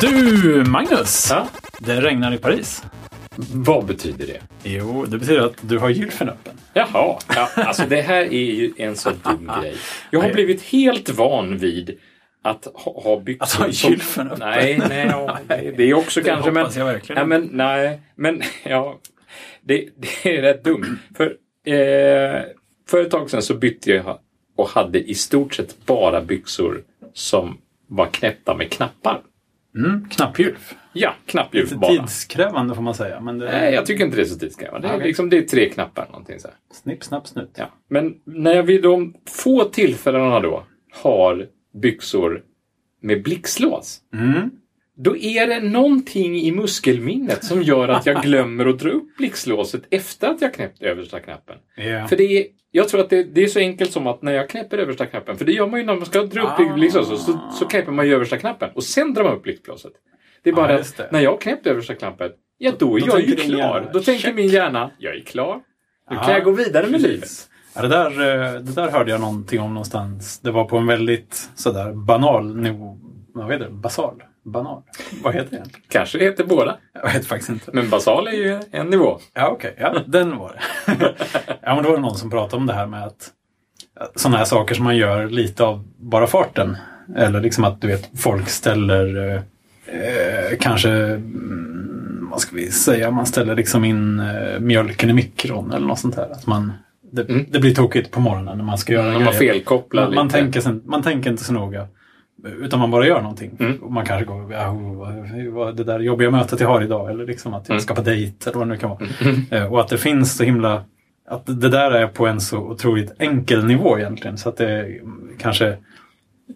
Du, Magnus! Ja? Det regnar i Paris. Vad betyder det? Jo, det betyder att du har gylfen öppen. Jaha, ja, alltså det här är ju en så dum grej. Jag har blivit helt van vid att ha, ha byxor Att ha gylfen öppen. Nej, nej, ja, nej, det är också Det kanske, men... jag verkligen. Ja, men nej, men ja. Det, det är rätt dumt. För, eh, för ett tag sedan så bytte jag och hade i stort sett bara byxor som var knäppta med knappar. Mm, knappgylf. Ja, knappljus Lite bara. tidskrävande får man säga. Men det Nej, jag tycker inte det är så tidskrävande. Det är, liksom, det är tre knappar. Någonting så här. snipp, snapp, snut. Ja. Men när jag vid de få tillfällena då har byxor med blixtlås. Mm. Då är det någonting i muskelminnet som gör att jag glömmer att dra upp blixtlåset efter att jag knäppt översta knappen. Ja. För det är, jag tror att det, det är så enkelt som att när jag knäpper översta knappen, för det gör man ju när man ska dra upp Ah. blixtlåset, så, så knäpper man ju översta knappen och sen drar man upp blixtlåset. Det är bara Ja, att just det. när jag knäppt översta knappen, ja då är Då jag ju klar. hjärna, Då tänker check. min hjärna, jag är klar. Nu Ja, kan jag gå vidare med precis. livet. Ja, det, där, eh, det där hörde jag någonting om någonstans. Det var på en väldigt sådär banal nivå. Vad heter det? Basal? Banal? Vad heter det? Kanske heter båda. Jag vet faktiskt inte. Men basal är ju en nivå. Ja, okej. Ja, den var det. ja, men då var det någon som pratade om det här med att sådana här saker som man gör lite av bara farten. Eller liksom att du vet, folk ställer eh, kanske, mm, vad ska vi säga, man ställer liksom in eh, mjölken i mikron eller något sånt här. Att man, det, Mm. det blir tokigt på morgonen när man ska göra När man grejer. felkopplar Man, man, lite. tänker, man tänker inte så noga. Utan man bara gör någonting. Mm. Och man kanske går, ja, vad- det där jobbiga mötet jag har idag. Eller liksom att jag Mm. ska på dejt eller vad det nu kan vara. Eh, Och att det finns så himla... Att det där är på en så otroligt enkel nivå egentligen. Så att det kanske...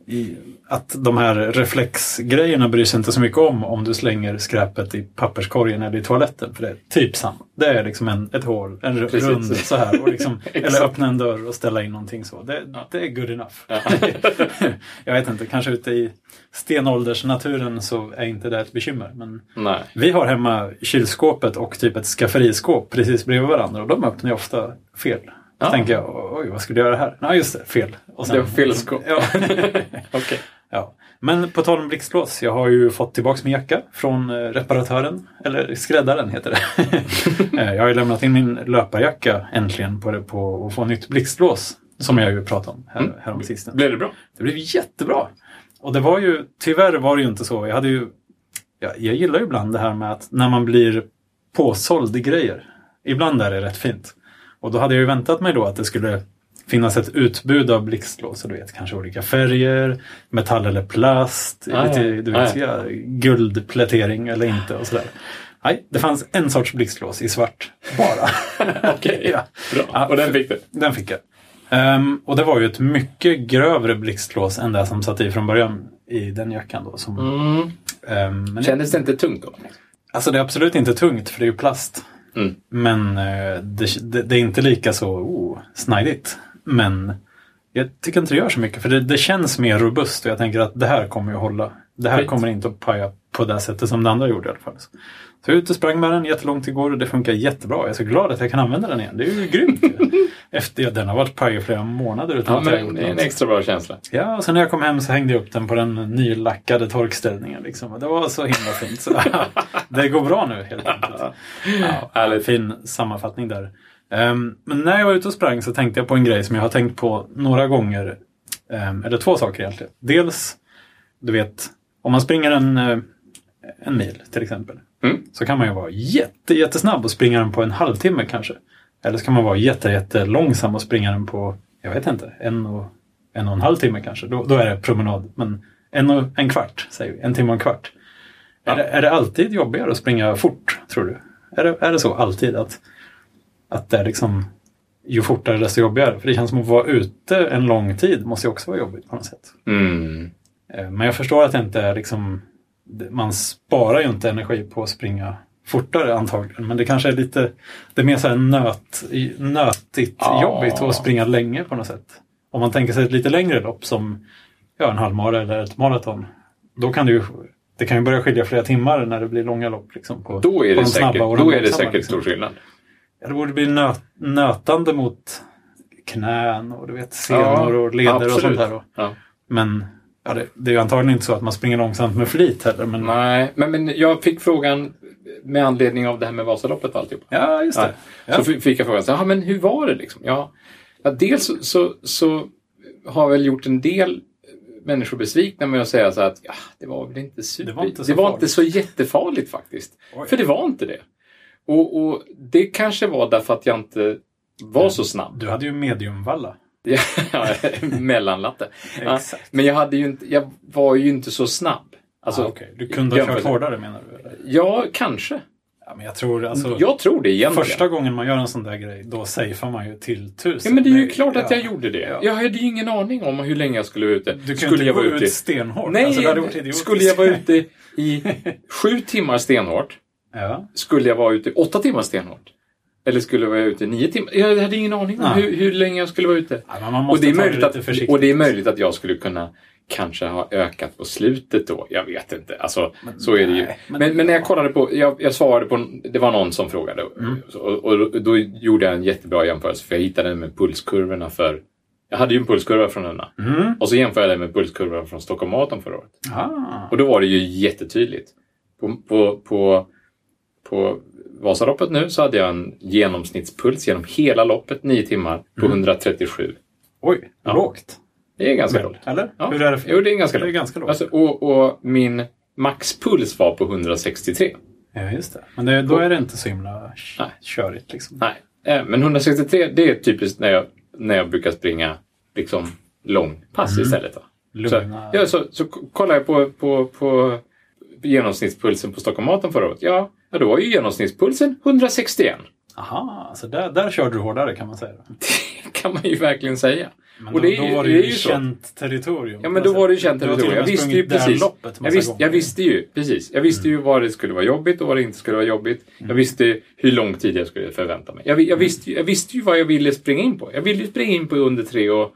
I, att de här reflexgrejerna bryr sig inte så mycket om om du slänger skräpet i papperskorgen eller i toaletten. För det är typ samma. Det är liksom en, ett hål, en Precis. rund så här. Och liksom, eller öppna en dörr och ställa in någonting så. Det, det är good enough. Ja. Jag vet inte, kanske ute i stenåldersnaturen så är inte det ett bekymmer. Men Nej. vi har hemma kylskåpet och typ ett skafferiskåp precis bredvid varandra och de öppnar ju ofta fel. Så Ja. tänker jag, oj vad skulle jag göra här? Nej just det, fel. Och Det var fel skåp. Ja. Okej. ja. Men på tal om blixtlås, jag har ju fått tillbaka min jacka från eh, reparatören, eller skräddaren heter det. Eh, jag har ju lämnat in min löparjacka äntligen på, det, på att få nytt blixtlås. Som jag ju pratade om här, Mm. härom sistens. Blev det bra? Det blev jättebra. Och det var ju, tyvärr var det ju inte så. Jag hade ju, ja, jag gillar ju ibland det här med att när man blir påsåld i grejer. Ibland är det rätt fint. Och då hade jag ju väntat mig då att det skulle finnas ett utbud av blixtlås. Du vet, kanske olika färger, metall eller plast, Ah, lite, du Ah, vet, ja, guldplätering eller inte och sådär. Nej, det fanns en sorts blixtlås i svart bara. Okej. ja. Bra. Och den fick du? Den fick jag. Ehm, och det var ju ett mycket grövre blixtlås än det som satt i från början i den jackan. Då, som, Mm. Men Kändes det inte tungt då? alltså det är absolut inte tungt för det är ju plast. Mm. Men eh, det, det, det är inte lika så oh, snajdigt. Men jag tycker inte det gör så mycket för det, det känns mer robust och jag tänker att det här kommer ju hålla. Det här Skit. kommer inte att paja på det sättet som det andra gjorde i alla fall. Så jag ute och sprang med den jättelångt igår och det funkar jättebra. Jag är så glad att jag kan använda den igen. Det är ju grymt. Efter ja, den har varit paj i flera månader utan Ja, att jag gjort det är en extra bra känsla. Ja, och sen när jag kom hem så hängde jag upp den på den nylackade torkställningen. Liksom. Och det var så himla fint. Så, det går bra nu helt enkelt. Ja, fin sammanfattning där. Ehm, men när jag var ute och sprang så tänkte jag på en grej som jag har tänkt på några gånger. Ehm, eller två saker egentligen. Dels, du vet, om man springer en, eh, en mil till exempel. Mm. Så kan man ju vara jätte, jättesnabb och springa den på en halvtimme kanske. Eller så kan man vara jätte, jättelångsam och springa den på, jag vet inte, en och en och en halv timme kanske. Då, då är det promenad. Men en, och, en kvart, säger vi. En timme och en kvart. Ja. Är, det, är det alltid jobbigare att springa fort, tror du? Är det, är det så alltid att, att det är liksom ju fortare desto jobbigare? För det känns som att vara ute en lång tid måste ju också vara jobbigt på något sätt. Mm. Eh, Men jag förstår att det inte är liksom man sparar ju inte energi på att springa fortare antagligen. Men det kanske är lite, det är mer så här nöt, nötigt Ja. jobbigt att springa länge på något sätt. Om man tänker sig ett lite längre lopp som ja, en halvmara eller ett maraton. Då kan det ju, det kan ju börja skilja flera timmar när det blir långa lopp. Liksom, på, Då är på det de snabba säkert, och då är det säkert liksom. stor skillnad. Ja, det borde bli nöt, nötande mot knän och du vet, senor och leder och sånt absolut. där. då. Ja. Men Ja, det, det är antagligen inte så att man springer långsamt med flit heller. Men... Nej, men, men jag fick frågan med anledning av det här med Vasaloppet och alltihop. Ja, just det. Ja. Så fick jag frågan, så, men hur var det liksom? Ja, ja dels så, så, så har jag väl gjort en del människor besvikna med att säga så att ja, det var väl inte super... Det var inte så det var farligt. inte så jättefarligt faktiskt. Oj. För det var inte det. Och, och det kanske var därför att jag inte var så snabb. Du hade ju mediumvalla. Mellanlatte. Ja, men jag, hade ju inte, jag var ju inte så snabb. Alltså, ah, okej. Du kunde ha kört hårdare menar du? Eller? Ja, kanske. Ja, men jag tror alltså... jag tror det egentligen. Första gången man gör en sån där grej, då safear man ju till tusen. Ja, men det är ju klart att ja. jag gjorde det. Ja. Jag hade ju ingen aning om hur länge jag skulle vara ute. Du skulle inte jag gå vara ute... ut stenhårt. Nej, alltså, skulle jag vara ute i sju timmar stenhårt? Ja. Skulle jag vara ute i åtta timmar stenhårt? Eller skulle jag vara ute i nio timmar? Jag hade ingen aning om hur, hur länge jag skulle vara ute. Ja, men Och det, är möjligt det att, och det är möjligt att jag skulle kunna kanske ha ökat på slutet då. Jag vet inte. Alltså, så är det ju. men- Men, men, när jag kollade på, jag, jag svarade på, det var någon som frågade. Mm. Och, och då gjorde jag en jättebra jämförelse för jag hittade den med pulskurvorna för jag hade ju en pulskurva från denna. Mm. Och så jämförde jag den med pulskurvan från Stockholm Marathon förra året. Ah. Och då var det ju jättetydligt. På, på, på, på Vasaloppet nu så hade jag en genomsnittspuls genom hela loppet, 9 timmar, på 137. Oj, Ja. lågt. Det är ganska lågt. Eller? Ja. Hur är det? För... Jo, det är ganska det är lågt. ganska lågt. Alltså, och, och min maxpuls var på 163. Ja, just det. Men det, då är det inte så himla Nej. körigt liksom. Nej, eh, men 163 det är typiskt när jag, när jag brukar springa liksom långpass istället. Va? Så, Lugna. ja, så, så kollar jag på, på, på genomsnittspulsen på Stockholm Marathon förra året. Ja, ja, då var ju genomsnittspulsen 161. Aha, så där, där körde du hårdare kan man säga. Det kan man ju verkligen säga. Men Och då, det är- då var det det är ju ju så. känt territorium. Ja, men då var det ju känt och territorium. Jag visste ju det precis. Jag, visst. Mm. jag visste ju precis. Jag visste ju vad det skulle vara jobbigt och vad det inte skulle vara jobbigt. Jag visste hur lång tid jag skulle förvänta mig. Jag, jag, visste, ju- jag visste ju vad jag ville springa in på. Jag ville ju springa in på under 3 och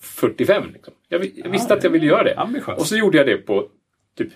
45. Liksom. Jag, jag visste Ja, att jag ville göra det. Ambitiöst. Och så gjorde jag det på typ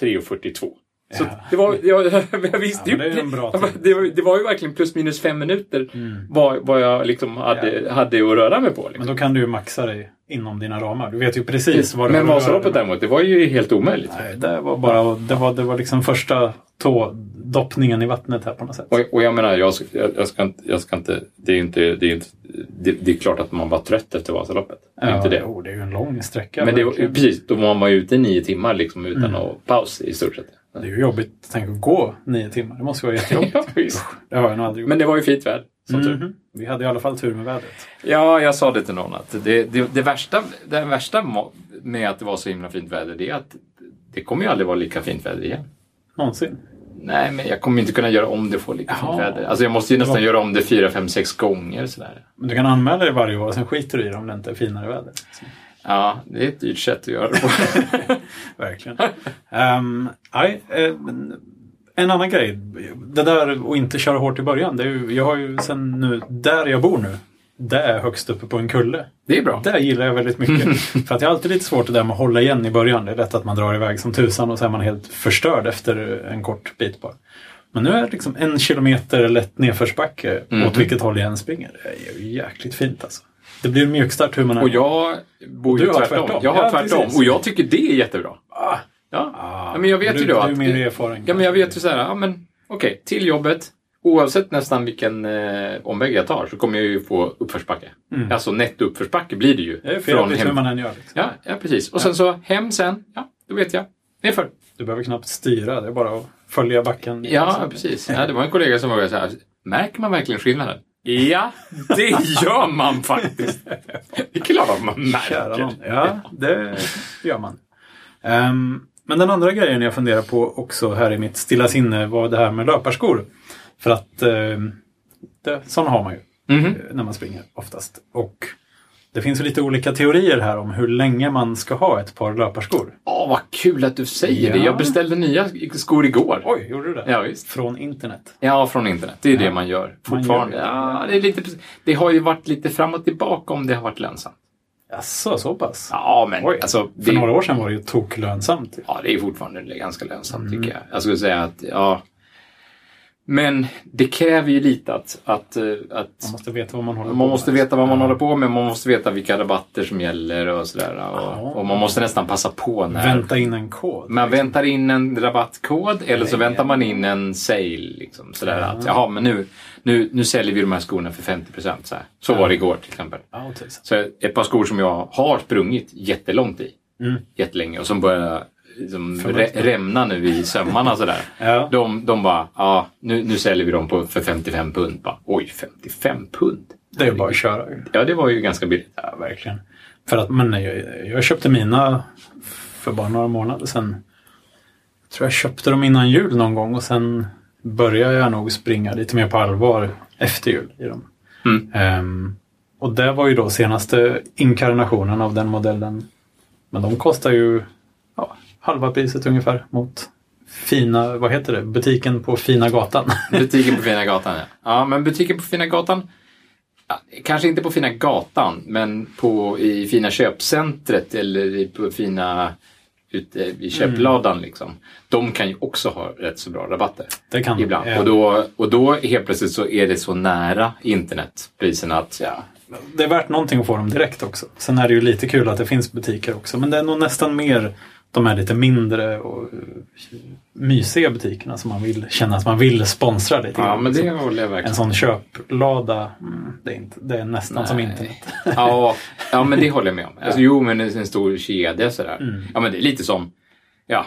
3.42. Så Ja. det var, jag, jag visste Ja, ju. det Ja, det, var, det var ju verkligen plus minus fem minuter Mm. vad, vad jag liksom hade, hade att röra mig på. Liksom. Men då kan du ju maxa dig inom dina ramar. Du vet ju precis vad du Men Vasaloppet däremot, det var ju helt omöjligt. Nej, det var bara det var, det var liksom första tådoppningen i vattnet här på något sätt. Och, och jag menar, jag, ska- jag, jag, ska inte, jag ska inte... Det är inte... Det är, inte det, det är klart att man var trött efter Vasaloppet. Det är inte det. Jo, det är ju en lång sträcka. Men det var, precis, då var man ju ute i nio timmar liksom utan Mm. att paus i stort sett. Det är ju jobbigt. Tänk att gå nio timmar. Det måste vara jättejobbigt. Ja, visst. det har jag nog aldrig gjort. Men det var ju fint väder, tur. Mhm. Vi hade i alla fall tur med vädret. Ja, jag sa det till någon att det, det, det, värsta, det värsta med att det var så himla fint väder, det är att det kommer ju aldrig vara lika fint väder igen. Någonsin. Nej, men jag kommer inte kunna göra om det får lika fint Jaha. väder. Alltså jag måste ju nästan var- göra om det fyra, fem, sex gånger sådär. Men du kan anmäla dig varje år, sen skiter du i det om det inte är finare väder. Så, Ja, det är ett dyrt sätt att göra det på. verkligen. um, eh, men en annan grej. Det där att inte köra hårt i början. Det är ju, jag har ju sen nu, där jag bor nu, det är högst uppe på en kulle. Det är bra. Det gillar jag väldigt mycket. För att jag har alltid lite svårt det där med att hålla igen i början. Det är lätt att man drar iväg som tusan och så är man helt förstörd efter en kort bit bara. Men nu är det liksom en kilometer lätt nedförsbacke Mhm. åt vilket håll jag än springer. Det är ju jäkligt fint alltså. Det blir en mjukstart hur man än Och jag bor ju tvärtom. tvärtom. Jag har Ja, tvärtom. precis. Och jag tycker det är jättebra. Ah, Ja, ah, ja men jag vet du, ju då Du är mer erfaren. Ja, men jag vet ju så här, ja men okej, till jobbet. Oavsett nästan vilken eh, omväg jag tar så kommer jag ju få uppförsbacke. Mm. Alltså nettouppförsbacke blir det ju. Det är för jävligt hur man än gör. Liksom. Ja, ja, precis. Och sen så hem sen. Ja, då vet jag. Nerför. Du behöver knappt styra, det är bara att följa backen. Ja, precis. Ja, det var en kollega som var så här. Märker man verkligen skillnaden? Ja, det gör man faktiskt. Det är klart att man märker. Ja, det gör man. Ehm, men den andra grejen jag funderar på också här i mitt stilla sinne var det här med löparskor. För att um, det, sådana har man ju Mhm. eh, när man springer oftast. Och det finns ju lite olika teorier här om hur länge man ska ha ett par löparskor. Åh, vad kul att du säger Ja. det. Jag beställde nya skor igår. Oj, gjorde du det? Ja, visst. Från internet. Ja, från internet. Det är Ja. det man gör Man fortfarande. gör det. Ja, det, är lite, det har ju varit lite fram och tillbaka om det har varit lönsamt. Jaså, så pass? Ja, men Oj, alltså, För det, några år sedan var det ju toklönsamt. ja, det är fortfarande ganska lönsamt Mm. tycker jag. Jag skulle säga att, ja, Men det kräver ju lite att, att, eh, att Man måste veta vad man håller på man måste med. veta vad man håller på med. Man måste veta vilka rabatter som gäller och sådär. Ja. Och, och man måste nästan passa på när Vänta in en kod. man väntar in en rabattkod eller så Nej. väntar man in en sale. Liksom, sådär att, jaha, men nu, nu, nu säljer vi de här skorna för 50 procent. Så, så var det igår till exempel. Ja. Så ett par skor som jag har sprungit jättelångt i. Mm. Jättelänge och som börjar liksom, rämna nu i sömmarna sådär. Ja. De, de bara, ja nu, nu säljer vi dem på, för 55 pund. Bara, Oj, 55 pund? Det är ju bara att köra. Ja, det var ju ganska billigt. Ja, verkligen. För att, men jag, jag köpte mina för bara några månader sedan. Jag tror jag köpte dem innan jul någon gång och sen började jag nog springa lite mer på allvar efter jul i dem. Mm. Ehm, och det var ju då senaste inkarnationen av den modellen. Men de kostar ju ja, halva priset ungefär mot fina, vad heter det, butiken på Fina Gatan. Butiken på Fina Gatan, ja. Ja, men butiken på Fina Gatan. Kanske inte på Fina Gatan, men på, i Fina Köpcentret eller i, på Fina ute i köpladan. Liksom. De kan ju också ha rätt så bra rabatter. Det kan. Ibland. Ja. Och, då, och då helt plötsligt så är det så nära internetpriserna att ja, Det är värt någonting att få dem direkt också. Sen är det ju lite kul att det finns butiker också. Men det är nog nästan mer de här lite mindre och mysiga butikerna som man vill känna att man vill sponsra lite ja men det Så håller jag En verkligen sån köplada, mm, det, är inte, det är nästan som Nej. internet. ja, ja, men det håller jag med om. Alltså, jo, men en stor kedja sådär. Mm. Ja, men det är lite som, ja,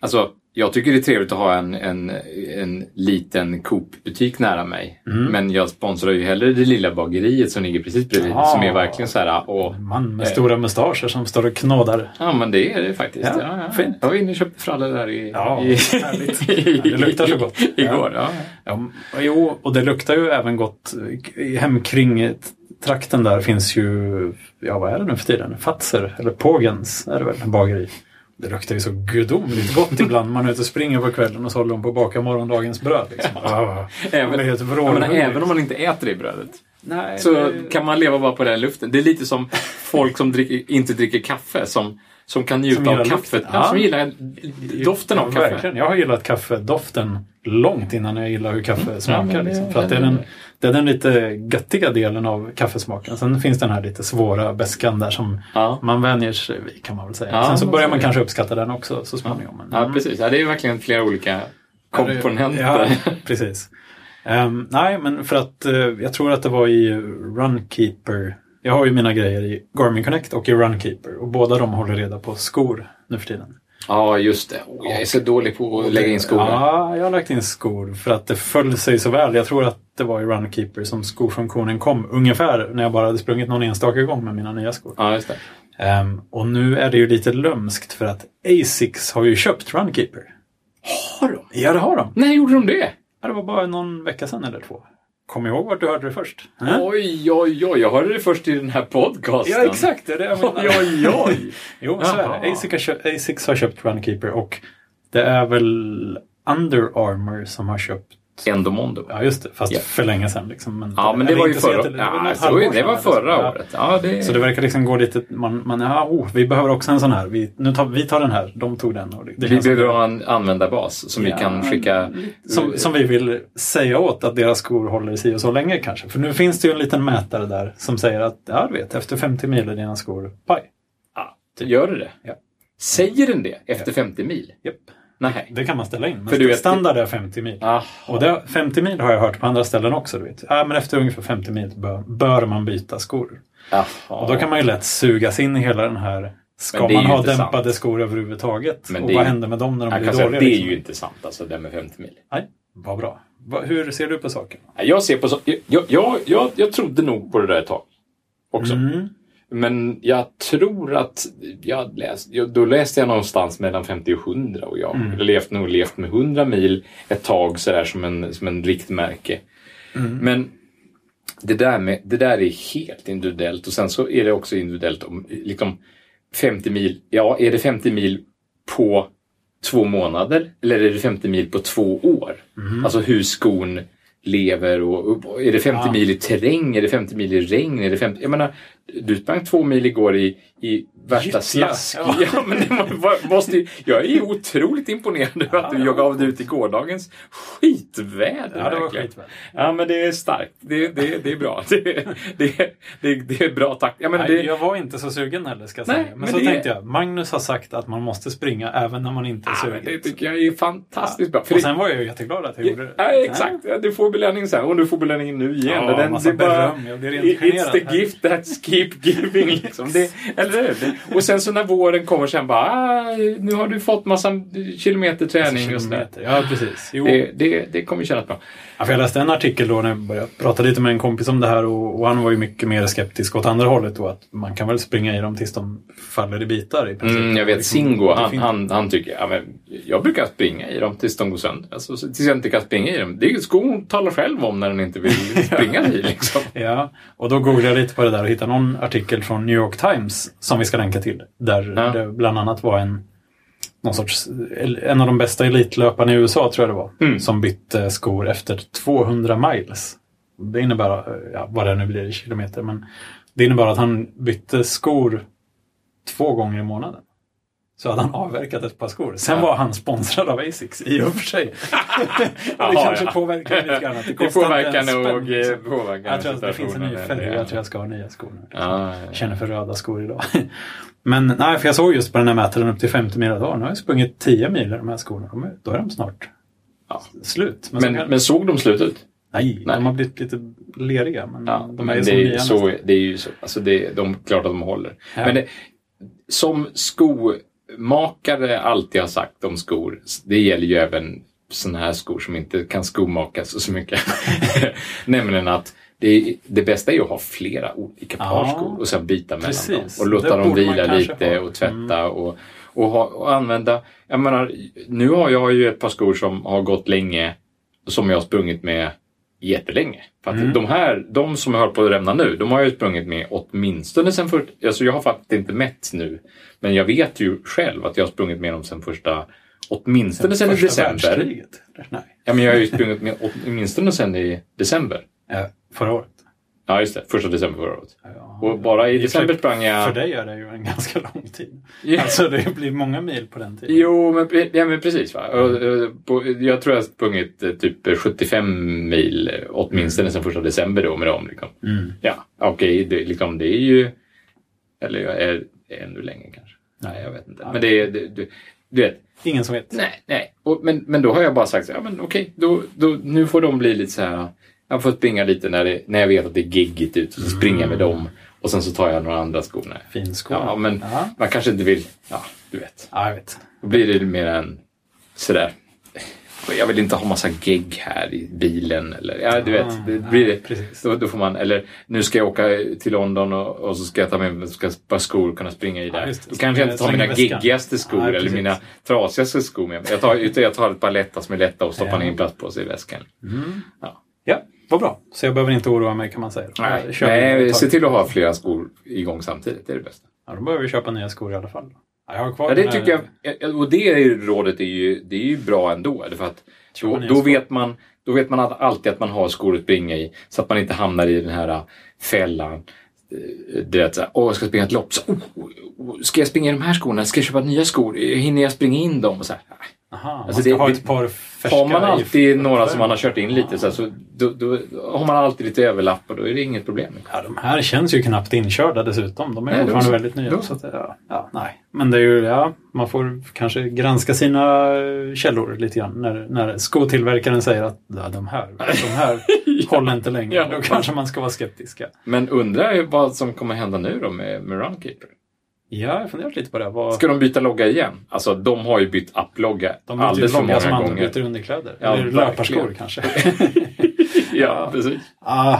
alltså jag tycker det är trevligt att ha en, en, en liten Coop-butik nära mig. Mm. Men jag sponsrar ju hellre det lilla bageriet som ligger precis bredvid. Ja. Som är verkligen så här, och, man med Eh. stora mustascher som står och knådar. ja men det är det faktiskt. Ja, Ja, ja. fint. Jag var inne och köpte frallor där i, Ja, i. Ja, det luktar så gott. Igår, ja. Ja, jo, och det luktar ju även gott. I Hemkring trakten där finns ju, ja vad är det nu för tiden? Fatser eller Pågens är det väl, bageri. Det luktar ju så gudomligt gott ibland. Man är ute och springer på kvällen och så håller de på att baka morgondagens bröd. Liksom. Ah, Även, helt menar, även om man inte äter det i brödet. Nej, Så det- kan man leva bara på den luften. Det är lite som folk som dricker, inte dricker kaffe som, som kan njuta Som av kaffet. Ja, Ja. som gillar doften av Ja, kaffe. Verkligen. Jag har gillat kaffedoften långt innan jag gillar hur kaffe smakar. men det- liksom. För att det är, den, det är den lite göttiga delen av kaffesmaken. Sen finns den här lite svåra beskan där som Ja. man vänjer sig vid kan man väl säga. Ja, Sen så börjar man kanske uppskatta den också så småningom. Men, Ja, precis. Ja, det är verkligen flera olika komponenter. Ja, precis. Ehm, nej, men för att eh, jag tror att det var i Runkeeper. Jag har ju mina grejer i Garmin Connect och i Runkeeper och båda de håller reda på skor nu för tiden. Ja, just det. Oh, jag är så dålig på att lägga in skor. Ja, jag har lagt in skor för att det föll sig så väl. Jag tror att det var i Runkeeper som skofunktionen kom ungefär när jag bara hade sprungit någon enstaka gång med mina nya skor. Ja, just det. Ehm, och nu är det ju lite lömskt för att Asics har ju köpt Runkeeper. Har de? Ja, det har de. När gjorde de det? Ja, det var bara någon vecka sedan eller två. Kom ihåg vart du hörde det först? Äh? Oj, oj, oj. Jag hörde det först i den här podcasten. Ja, exakt. Det är det jag menar. Oj, oj, oj. Jo, så är det. Asics har, köpt, Asics har köpt Runkeeper och det är väl Under Armour som har köpt Endomondo. Ja, just det. Fast Ja. för länge sedan. Liksom. Men, Ja, men det var ju förra, det var ja, det var eller så. förra Ja. året. Ja, det... Så det verkar liksom gå lite... Man, man ja, oh, vi behöver också en sån här. Vi, nu tar, vi tar den här. De tog den. Och det, det vi behöver ha en användarbas som Ja, vi kan skicka... Som, som vi vill säga åt att deras skor håller sig och så länge kanske. För nu finns det ju en liten mätare där som säger att ja, du vet, efter 50 mil är dina skor paj. Ja, gör det det? Ja. Säger den det efter 50 mil? Japp. Nej. Det kan man ställa in. Men För du vet- standard är 50 mil. Ah, Och det, 50 mil har jag hört på andra ställen också. Du vet. Ja, men efter ungefär 50 mil bör, bör man byta skor. Och då kan man ju lätt sugas in i hela den här Ska är man ha dämpade sant. skor överhuvudtaget? Men och är vad ju- händer med dem när de jag blir säga dåliga? att det är liksom? ju inte sant, alltså det med 50 mil. Nej, vad bra. Hur ser du på saken? Jag ser på jag, jag, jag, jag trodde nog på det där ett tag. Också. Mm. Men jag tror att jag läst, då läste jag någonstans mellan 50 och 100 och jag Mm. har levt, nog levt med 100 mil ett tag sådär som en, som en riktmärke. Mm. Men det där, med, det där är helt individuellt och sen så är det också individuellt om liksom 50 mil, ja är det 50 mil på två månader eller är det 50 mil på två år? Alltså hur skon lever och, och är det 50 Ja. mil i terräng, är det 50 mil i regn? Är det 50, jag menar, du sprang två mil igår i, i värsta slask. Ja. Ja. men var- måste ju, jag är otroligt imponerad över att Ja, du gav var dig ut i gårdagens skitväder. Ja, det var skitväder. Ja, men det är starkt. Det, det, det är bra. Det, det, det, det är bra takt. Ja, men Nej, det, jag var inte så sugen heller ska jag Nej, säga. Men, men så tänkte jag. Magnus har sagt att man måste springa även när man inte är ja, sugen. men det tycker jag är fantastiskt bra. För Och sen var jag ju jätteglad att jag gjorde det. Ja, exakt. Ja, du får belöningen sen och du får belöningen nu igen. Ja, den, massa det är bara, beröm. Jag blir rent It's the gift that keep giving. Liksom. Det, eller hur? Och sen så när våren kommer sen bara, ah, nu har du fått massa kilometer träning och sådär. Kilometer. Ja, precis. Jo. Det, det, det kommer kännas bra. Ja, för jag läste en artikel då när jag började prata lite med en kompis om det här och, och han var ju mycket mer skeptisk åt andra hållet då att man kan väl springa i dem tills de faller i bitar i princip. Mm, jag vet, Liksom, Singo, han, han, han tycker, ja, men jag brukar springa i dem tills de går sönder. Alltså, tills jag inte kan springa i dem. Det är skon talar själv om när den inte vill springa i. Liksom. Ja, och då googlade jag lite på det där och hittade någon artikel från New York Times som vi ska länka till. Där Ja. det bland annat var en någon sorts, en av de bästa elitlöparna i USA tror jag det var. Mm. Som bytte skor efter 200 miles. Det innebär, ja, vad det nu blir i kilometer, men det innebär att han bytte skor två gånger i månaden. Så hade han avverkat ett par skor. Sen Ja. var han sponsrad av Asics i och för sig. det kanske ja. påverkar lite grann. att Det inte påverkar nog liksom. eh, påverkar Jag tror att det finns en ny färg. Jag tror jag ska ha nya skor nu. Ja, ja, Jag känner för röda skor idag. Men nej, för jag såg just på den här mätaren upp till 50 mil idag. Nu har jag sprungit 10 mil i de här skorna. De är, då är de snart Ja. slut. Men, så Men, kan- men såg de slut ut? nej, nej. de har blivit lite leriga. Men Ja, de är det är, så, det är ju så. Alltså det, de, klart att de håller. Ja. Men det, som skomakare alltid har sagt om skor, det gäller ju även sådana här skor som inte kan skomakas så mycket. Nämligen att det, det bästa är ju att ha flera olika par skor och sen byta mellan Precis. dem. Och låta Det dem vila lite ha. Mm. och tvätta och, och, ha, och använda. Jag menar, nu har jag ju ett par skor som har gått länge som jag har sprungit med jättelänge. För att Mm. de här, de som jag har på att rämna nu, de har jag ju sprungit med åtminstone sen för, alltså jag har faktiskt inte mätt nu. Men jag vet ju själv att jag har sprungit med dem sen första, åtminstone sen i Första december. Nej, Ja, men jag har ju sprungit med åtminstone sen i december. Ja, förra året. Ja, just det. Första december förra året. Ja. Och bara i december sprang jag... För dig är det ju en ganska lång tid. Ja. Alltså det blir många mil på den tiden. Jo, men, ja, men precis. Va? Och, på, jag tror jag har sprungit eh, typ 75 mil eh, åtminstone sen första december då med dem. Liksom. Mm. Ja, okej, det, liksom, det är ju... Eller jag är, är ännu längre kanske. Nej, jag vet inte. Ja. Men det är... Det, du, du vet, Ingen som vet. nej, nej. Och, men, men då har jag bara sagt så, ja men okej, då, då, nu får de bli lite så här... Jag får springa lite när, det, när jag vet att det är giggigt ut så springer jag med dem. Och sen så tar jag några andra skor. Nej. Fin skor. Ja, men Ja. man kanske inte vill... Ja, du vet. ja, jag vet. Då blir det mer än sådär. Jag vill inte ha massa gegg här i bilen. Eller, ja, du vet. Det Ah, blir ja, det. precis. Då, då får man, eller nu ska jag åka till London och, och så ska jag ta med mig ska ett par skor och kunna springa i Ja, där. det. Då kanske jag inte tar mina geggigaste skor Ja, eller mina trasigaste skor med mig. Jag tar, utan jag tar ett par lätta som är lätta och stoppar Ja. ner en plastpåse i väskan. Mm. Ja. Ja, vad bra. Så jag behöver inte oroa mig kan man säga. Nej, nej se till att ha flera skor igång samtidigt. Det är det bästa. Ja, då behöver vi köpa nya skor i alla fall. Ja, jag har kvar Ja, det tycker jag. Och det är rådet är ju, det är ju bra ändå. För att då, då, vet man, då vet man alltid att man har skor att springa i. Så att man inte hamnar i den här äh, fällan. Eh, Du vet, såhär, åh, jag ska springa ett lopp. Så, oh, oh, ska jag springa i de här skorna? Ska jag köpa nya skor? Hinner jag springa in dem? Och så här, Aha, man Alltså ska det- ha ett par färska Har man i- alltid några som man har kört in lite så, här, så då, då, då har man alltid lite överlapp och då är det inget problem. Ja, de här känns ju knappt inkörda dessutom. De är Nej, fortfarande väldigt nya. Då Så att, ja, ja, nej. Men det är ju, ja, man får kanske granska sina eh, källor lite grann. När, när skotillverkaren säger att ja, de här, de här håller inte längre. Ja. Då kanske man ska vara skeptiska. Men undrar ju vad som kommer hända nu då med, med Runkeeper. Ja, jag har funderat lite på det. Vad, Ska de byta logga igen? Alltså de har ju bytt applogga de alldeles för som många andra gånger. byter underkläder. Ja, Eller löparskor kanske. ja, precis. ah,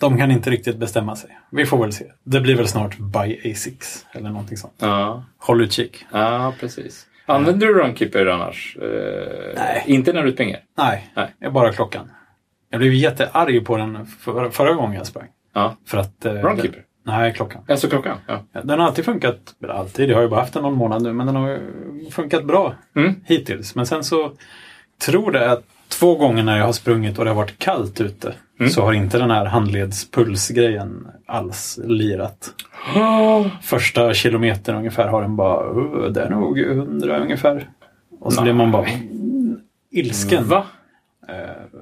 de kan inte riktigt bestämma sig. Vi får väl se. Det blir väl snart By Asics eller någonting sånt. Ja, Håll utkik. ja precis. Använder du Runkeeper annars? Eh, Nej. Inte när du springer? Nej, Nej. det är bara klockan. Jag blev jättearg på den för, förra gången jag sprang. Ja. För att... Eh, Runkeeper? Nej, klockan. Alltså klockan? Ja. Den har alltid funkat, eller alltid, jag har ju bara haft den någon månad nu, men den har funkat bra Mm. hittills. Men sen så tror det att två gånger när jag har sprungit och det har varit kallt ute så har inte den här handledspulsgrejen alls lirat. Första kilometern ungefär har den bara, "Uh, det är nog 100 ungefär. Och så Nej. blir man bara mm, ilsken. Va? Eh,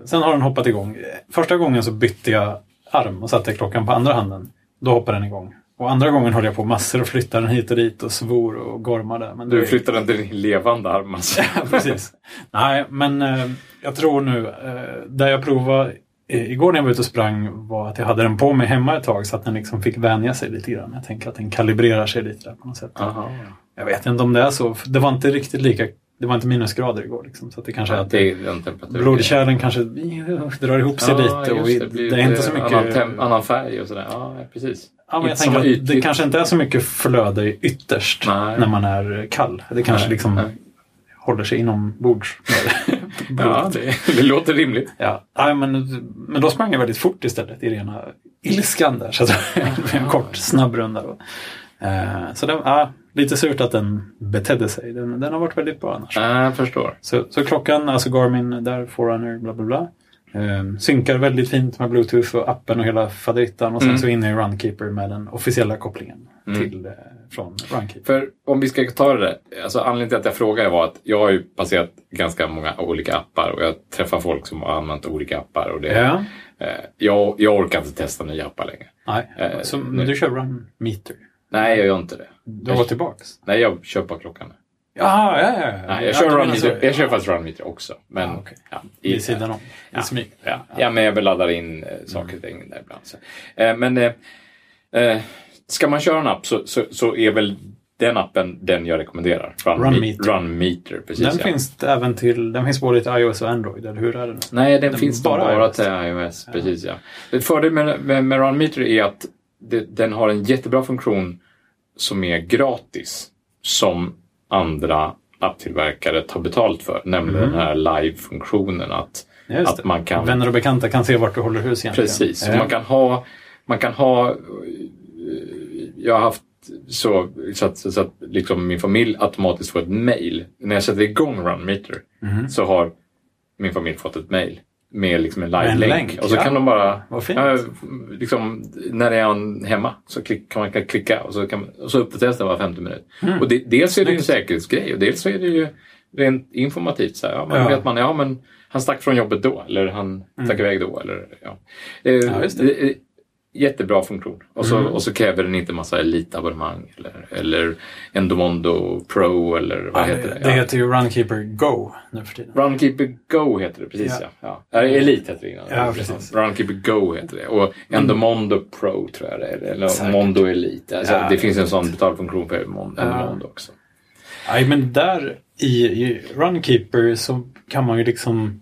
Sen har den hoppat igång. Första gången så bytte jag arm och satte klockan på andra handen. Då hoppade den igång. Och andra gången höll jag på massor och flyttade den hit och dit och svor och gormade. Men Du flyttar den till din levande arm alltså. Ja, precis. Nej, men eh, jag tror nu, eh, där jag provade igår när jag var ute och sprang var att jag hade den på mig hemma ett tag så att den liksom fick vänja sig lite grann. Jag tänker att den kalibrerar sig lite där på något sätt. Aha. Jag vet inte om det är så. Det var inte riktigt lika, det var inte minusgrader igår. Liksom, så att det kanske är att Det blodkärlen kanske drar ihop sig lite. Och det, blir det är inte så mycket... Annan, tem- annan färg och sådär. Ja, precis. Ja, men jag tänker att det kanske inte är så mycket flöde ytterst Nej. när man är kall. Det kanske Nej, liksom nej. håller sig inombords. Ja, det, det låter rimligt. Ja, nej, men, men då sprang jag väldigt fort istället i rena ilskan där. Så att en kort, snabb runda. Då. Eh, så det, ja, lite surt att den betedde sig. Den, den har varit väldigt bra annars. Ja, jag förstår. Så, så klockan, alltså Garmin, där, Forerunner, bla bla bla. Eh, synkar väldigt fint med Bluetooth och appen och hela faderittan. Och sen Mm. så inne i Runkeeper med den officiella kopplingen Mm. till, eh, från Runkeeper. För om vi ska ta det där. Alltså anledningen till att jag frågar var att jag har ju passerat ganska många olika appar och jag träffar folk som har använt olika appar. Och det, Ja, eh, jag, jag orkar inte testa nya appar längre. nej. Eh, så, nu- men du kör Runmeter. Nej, jag gör inte det. Du gått tillbaks? Nej, jag kör bara klockan. Jaha, ja, ja, ja. Nej, jag Ja, kör, runmeter, så. jag kör faktiskt runmeter också. Men, Ah, okej. ja, Vid sidan om. I Ja. smyg. Ja, ja, men jag laddar in eh, saker och ting där ibland. Så. Eh, men eh, eh, ska man köra en app så, så, så är väl den appen den jag rekommenderar. Run Runmeter. Runmeter, precis. Den ja. finns även till, den finns både till iOS och Android, eller hur är det? nu? Nej, den, Den finns bara iOS. till iOS. Precis, ja. Fördelen med, med, med Runmeter är att det, den har en jättebra funktion som är gratis. Som andra apptillverkare tar betalt för. Nämligen den här live-funktionen. Att, att man kan Vänner och bekanta kan se vart du håller hus egentligen. Precis. Ja. Man kan ha, man kan ha eh, jag har haft så, så att, så att liksom min familj automatiskt får ett mail. När jag sätter igång Runmeter Mhm. så har min familj fått ett mail med liksom en en live-länk. länk, Och så ja. kan de bara, ja, liksom, när det är hemma så klick, kan man kan klicka och så, kan, och så uppdateras det var 50 minuter. Mm. Och det, dels är det ju en säkerhetsgrej och dels är det ju rent informativt. Så här, ja, men Ja. vet man, ja men han stack från jobbet då eller han stack iväg då. Eller, ja. Eh, Mm. Ja, Jättebra funktion. Och så, Mm. och så kräver den inte massa elitabonnemang eller, eller Endomondo Pro eller vad Ja, heter det? det Ja. heter ju Runkeeper Go nu för tiden. Runkeeper Go heter det, precis ja. Ja. ja. Elite heter det innan. Ja, precis. Runkeeper Go heter det. Och Endomondo Pro tror jag det är. Eller Säkert. Mondo Elite. Alltså, det finns en sån betalfunktion för. Endomondo också. Nej, men där i, i Runkeeper så kan man ju liksom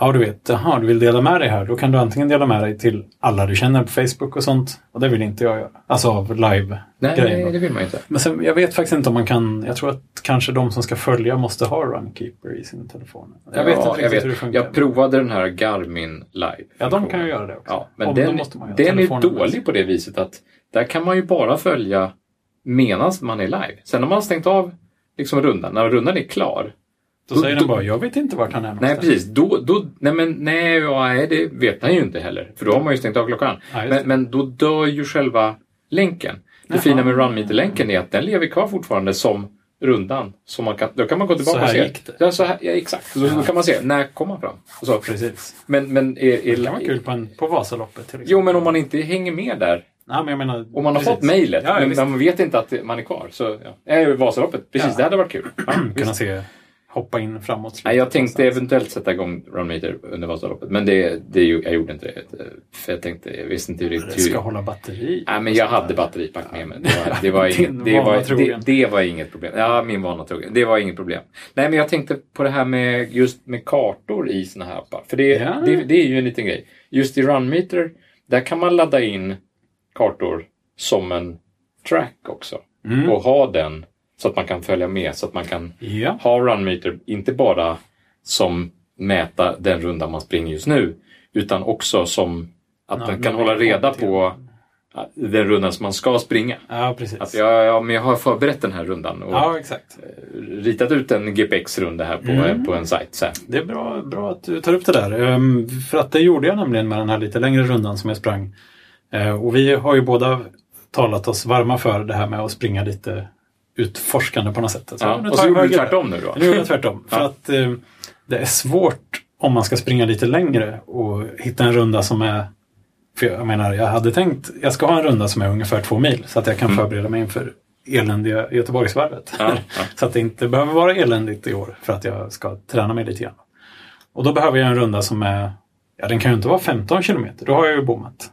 Ja, du vet, jaha, du vill dela med dig här. Då kan du antingen dela med dig till alla du känner på Facebook och sånt. Och det vill inte jag göra. Alltså av live-grejen. Nej, då. det vill man inte. Men sen, jag vet faktiskt inte om man kan... Jag tror att kanske de som ska följa måste ha Runkeeper i sin telefon. Jag vet Ja, inte jag riktigt hur det funkar. Jag provade den här Garmin Live. Ja, de kan ju göra det också. Ja, men Om, den, den är dålig på det viset att där kan man ju bara följa medan man är live. Sen när man har stängt av liksom rundan, när rundan är klar. Då säger den bara, jag vet inte vart han är Nej, någonstans. precis. Då, då, nej, men, nej, ja, nej, det vet han ju inte heller. För då har man ju stängt av klockan. Ja, men, men då dör ju själva länken. Det Jaha. fina med Runmeter-länken är att den lever kvar fortfarande som rundan. Så man kan, då kan man gå tillbaka Så här och se. gick det. Ja, så här, ja, exakt. Då, då kan man se, när kom han fram? Så. Precis. Men, men är, är, Det kan vara kul på, en, på Vasaloppet till exempel. Jo, men om man inte hänger med där. Nej, men jag menar... Om man har precis. fått mejlet, Ja, ja, men visst. man vet inte att man är kvar. Så, ja. Äh, Vasaloppet, precis. Ja. Det hade varit kul. Ja, Kunna se, hoppa in framåt. Nej, jag tänkte någonstans. eventuellt sätta igång Runmeter under Vasaloppet, men det, det, jag gjorde inte det. För jag tänkte, jag visste inte Det riktigt ska hur... hålla batteri. Nej, men jag hade batteripack med mig. Det var, det var, inget, det, var, det, det var inget problem. Ja, min vana trogen. Det var inget problem. Nej, men jag tänkte på det här med just med kartor i såna här appar. För det, Ja. det, det är ju en liten grej. Just i Runmeter, där kan man ladda in kartor som en track också. Mm. Och ha den så att man kan följa med, så att man kan Ja. ha Runmeter inte bara som mäta den runda man springer just nu, utan också som att Ja, den kan hålla reda på den rundan som man ska springa. Ja, precis. Att jag, ja, men jag har förberett den här rundan och Ja, exakt. ritat ut en GPX-runda här på, Mm. på en sajt. Så här. Det är bra, bra att du tar upp det där. Ehm, För att det gjorde jag nämligen med den här lite längre rundan som jag sprang. Eh, Och vi har ju båda talat oss varma för det här med att springa lite utforskande på något sätt. Så, Ja, nu och så jag gjorde du tvärtom nu då? Nu gjorde jag tvärtom. För Ja. att eh, det är svårt om man ska springa lite längre och hitta en runda som är... För jag menar, jag hade tänkt jag ska ha en runda som är ungefär två mil så att jag kan Mm. förbereda mig inför eländiga Göteborgsvarvet. Ja, ja. så att det inte behöver vara eländigt i år för att jag ska träna mig lite grann. Och då behöver jag en runda som är... Ja, den kan ju inte vara 15 kilometer. Då har jag ju bommat.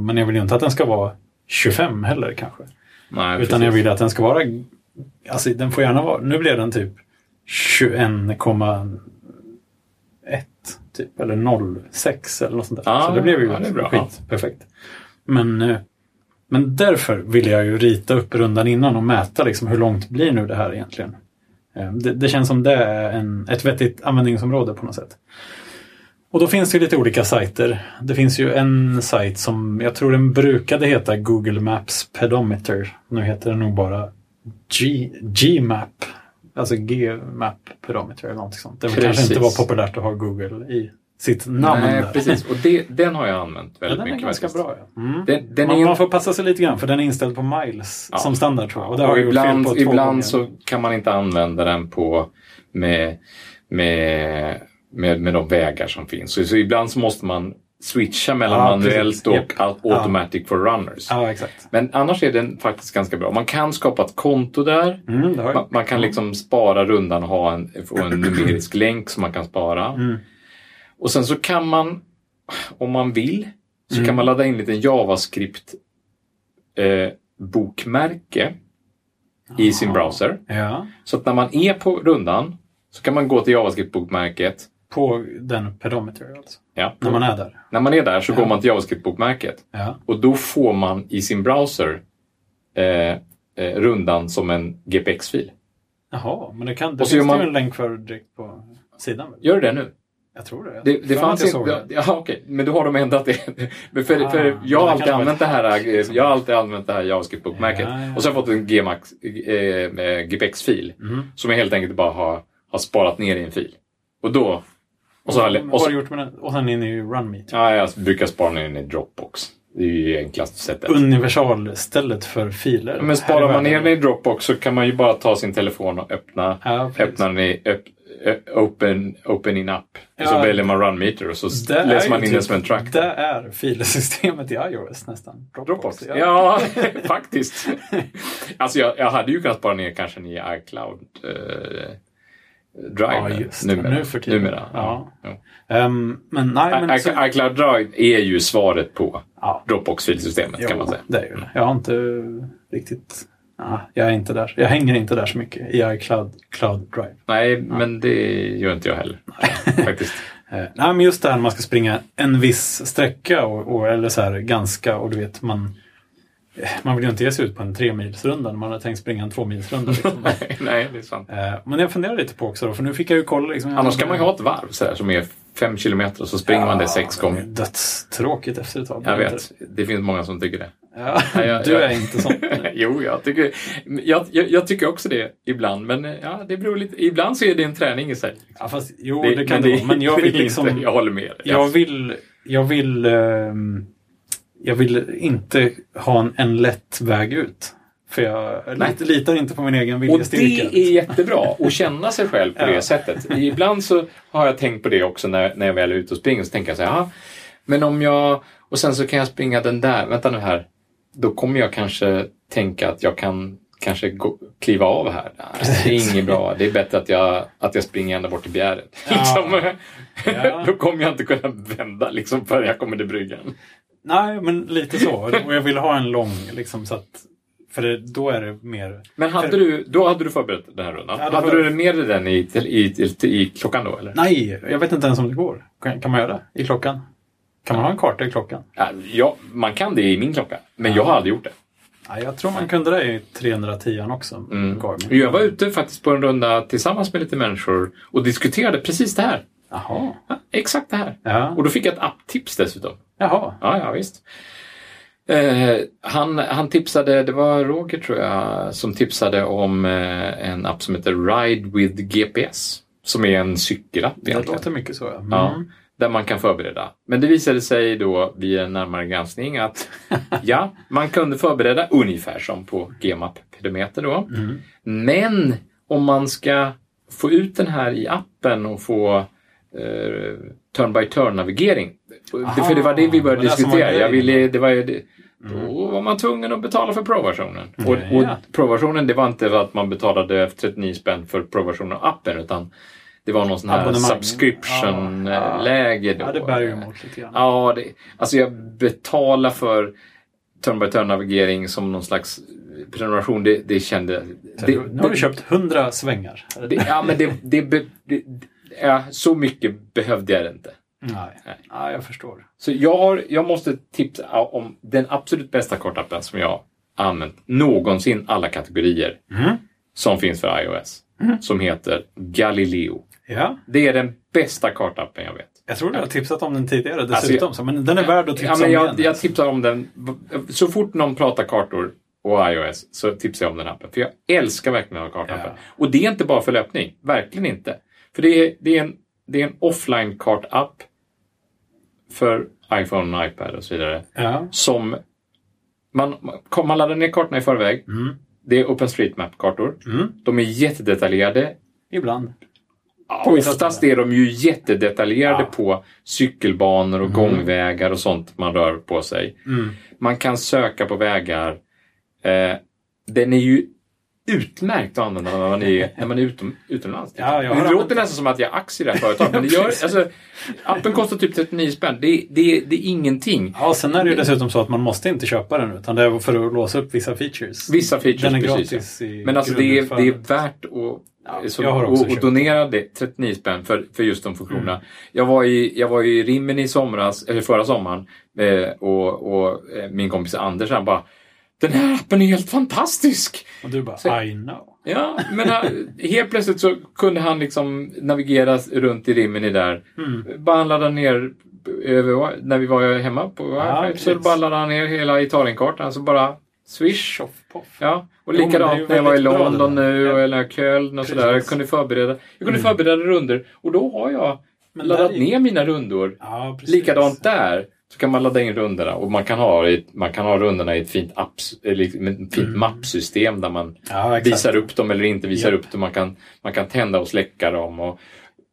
Men jag vill ju inte att den ska vara 25 heller kanske. Nej, Utan jag precis. vill att den ska vara... Alltså den får gärna vara... Nu blev den typ 21,1 typ. Eller 0,6 eller något sånt där. Ja, så det blev ju ja, det bra. skit. Perfekt. Men, eh, men därför vill jag ju rita upp rundan innan och mäta liksom hur långt blir nu det här egentligen. Eh, Det, det känns som det är en, ett vettigt användningsområde på något sätt. Och då finns det lite olika sajter. Det finns ju en sajt som jag tror den brukade heta Google Maps Pedometer. Nu heter den nog bara G, Gmap. Alltså Gmap Pedometer eller något sånt. Det kanske Precis. inte var populärt att ha Google i sitt namn. Nej, där. precis. Och det, den har jag använt Ja, väldigt den är mycket. ganska faktiskt. bra. Ja. Mm. Den, den man, är man får passa sig lite grann för den är inställd på miles Ja. som standard tror jag. Och och ibland, ibland så kan man inte använda den på med, med, med, med de vägar som finns. Så, så ibland så måste man switcha mellan Ja, manuellt och au- automatic for runners. Ja, exakt. Men annars är den faktiskt ganska bra. Man kan skapa ett konto där. Mm. Man, man kan liksom spara rundan och ha en, få en numerisk länk som man kan spara. Mm. Och sen så kan man, om man vill, så Mm. kan man ladda in lite JavaScript eh, bokmärke i sin browser. Ja, Så att när man är på rundan så kan man gå till JavaScript-bokmärket. På den pedometer alltså. Ja, När man är där. när man är där så Ja. går man till JavaScript-bokmärket Ja. och då får man i sin browser eh, eh, rundan som en GPX-fil. Jaha, men det, kan, det finns man- ju en länk för direkt på sidan. väl? Gör det nu? Jag tror det. Det, det fanns inte... det. Ja, okej. Men då har de ändrat det. För, Ah, för jag har alltid använt det här, eh, jag har alltid använt det här JavaScript-bokmärket. Ja, ja. Och så har jag fått en Gmax, eh, eh, GPX-fil Mm. som jag helt enkelt bara har, har sparat ner i en fil. Och då... Och så har jag, och har så, du gjort med den? Och sen in i RunMeet. ja, jag brukar spara ner den i Dropbox. Det är ju enklaste sättet. Universalstället för filer. Men sparar man ner den i Dropbox så kan man ju bara ta sin telefon och öppna, Ja, öppna den i öpp, open, open in app. Och så Ja. väljer man runmeter och så är läser man in den typ- som en track. Det är filsystemet i iOS nästan. Dropbox? Ja, faktiskt. Alltså jag, jag hade ju kunnat spara ner kanske den i iCloud eh, Drive Ja, just numera. Nu för tiden. Numera. Ja. Ja. Ehm, men nej, men... Så- iCloud Drive är ju svaret på ja, Dropbox-filsystemet kan man säga. det är ju det. Jag har inte riktigt... Ja, jag är inte där. Jag hänger inte där så mycket i iCloud Cloud Drive. Nej, men det gör inte jag heller. Faktiskt. Eh, nej, men just det här när man ska springa en viss sträcka och, och, eller så här ganska och du vet man man vill ju inte ge sig ut på en tremilsrunda när man har tänkt springa en tvåmilsrunda. Liksom. nej, nej, det är sant. Eh, men jag funderar lite på också då, för nu fick jag ju kolla. Liksom, Annars kan man ju ha ett varv så här, som är fem kilometer och så springer man det sex gånger. det är Dödstråkigt efter ett tag. Jag vet, det finns många som tycker det. Ja, Nej, jag- du jag- är inte sån. jo, jag tycker, jag, jag, tycker också det ibland. Men ja, det beror lite, ibland så är det en träning i sig. Ja, fast, jo, det, kan det, vara. Men jag det vill liksom... Inte, jag håller med. Jag vill... Jag vill, ehm, jag vill inte ha en, en lätt väg ut. För jag Nej. litar inte på min egen Och viljestyrka. det är jättebra att känna sig själv på det sättet. Ibland så har jag tänkt på det också när, när jag väl är ute och springer. Så tänker jag så här, "Ja, men om jag... Och sen så kan jag springa den där. Vänta nu här. Då kommer jag kanske tänka att jag kan kanske gå, kliva av här. Nej, det är inget bra. Det är bättre att jag, att jag springer ända bort till Bjäret. Ja. Liksom. Ja. Då kommer jag inte kunna vända liksom, förrän jag kommer till bryggan. Nej, men lite så. Och jag vill ha en lång, liksom, så att... För det, då är det mer... Men hade För- du, då hade du förberett den här rundan? Ja, hade för- du med dig den i, i, till, i klockan då? Eller? Nej, jag vet inte ens om det går. Kan, kan man göra det i klockan? Kan man ha en karta i klockan? Ja, ja, man kan det i min klocka, men jag har aldrig gjort det. Ja, jag tror man kunde det i 310 också. Mm. Jag var ute faktiskt på en runda tillsammans med lite människor och diskuterade precis det här. Jaha. Ja, exakt det här. Ja. Och då fick jag ett apptips dessutom. Jaha. Ja, ja visst. Eh, han, han tipsade, det var Roger tror jag, som tipsade om eh, en app som heter Ride with GPS. Som är en cykelapp Det egentligen. låter mycket så ja. Mm. Ja, där man kan förbereda. Men det visade sig då vid en närmare granskning att ja, man kunde förbereda ungefär som på GMAP Pedometer då. Mm. Men om man ska få ut den här i appen och få turn-by-turn-navigering. Det- För det var det vi började det var diskutera. Jag ville, det var det, då var man tvungen att betala för Pro-versionen. Och, Ja. och Pro-versionen, det var inte för att man betalade 39 spänn för Pro-versionen av appen, utan det var någon sån här subscription-läge då. Ja, det bär ju emot lite grann. Ja, det, alltså jag betalar för turn-by-turn-navigering som någon slags prenumeration. Det, det kände... Det, nu har du köpt 100 svängar. det, ja, men det, det, det, ja, så mycket behövde jag det inte. Nej. Nej. Ja, jag förstår. Så jag, har, jag måste tipsa om den absolut bästa kortappen som jag har använt någonsin, alla kategorier, Mm. som finns för iOS. Som heter Galileo. Ja, Det är den bästa kartappen jag vet. jag tror du har tipsat om den tidigare Alltså, dessutom. jag- så, men den är värd att tipsa Ja, men om jag, igen. jag tipsar om den. Så fort någon pratar kartor och iOS så tipsar jag om den appen. För jag älskar verkligen att ha kartappen. Ja. Och det är inte bara för löpning. Verkligen inte. För det är, det är en, det är en offline-kartapp för iPhone och iPad och så vidare. Ja. Som man, man, laddar ner kartorna i förväg. Mm. Det är OpenStreetMap-kartor. Mm. De är jättedetaljerade. Ibland. Ja, oftast är de ju jättedetaljerade Ja. på cykelbanor och Mm. gångvägar och sånt man rör på sig. Mm. Man kan söka på vägar. Eh, den är ju utmärkt att använda när man är, när man är utom, utomlands. Ja, jag har det använt låter nästan som att jag har aktier i det här företaget. Men det gör, alltså, appen kostar typ 39 spänn. Det, det, det är ingenting. Ja, sen är det ju dessutom så att man måste inte köpa den utan det är för att låsa upp vissa features. Vissa features, Den är precis. gratis i Men alltså det är, det är värt att, Ja, så, jag och, och köpt. donera det, 39 spänn för, för just de funktionerna. Mm. Jag, var i, jag var i Rimmen i somras, eller förra sommaren eh, och, och eh, min kompis Anders han bara Den här appen är helt fantastisk! Och du bara, Så- I know. Ja, men han, helt plötsligt så kunde han liksom navigera runt i Rimini där. Mm. Bara han laddade ner över, när vi var hemma på Ja, wifi, så bara laddade han ner hela Italienkartan. Så bara swish. Tjoff, poff. Ja, och Jo, likadant ju när jag var i London nu Ja. eller Köln och sådär. Jag kunde förbereda, jag kunde Mm. förbereda runder och då har jag Men laddat är- ner mina rundor. Ja, precis. Likadant där så kan man ladda in rundorna och man kan ha, man kan ha rundorna i ett fint, apps, eller ett fint Mm. mappsystem där man Ja, visar upp dem eller inte visar Japp. upp dem. Man kan, man kan tända och släcka dem. Och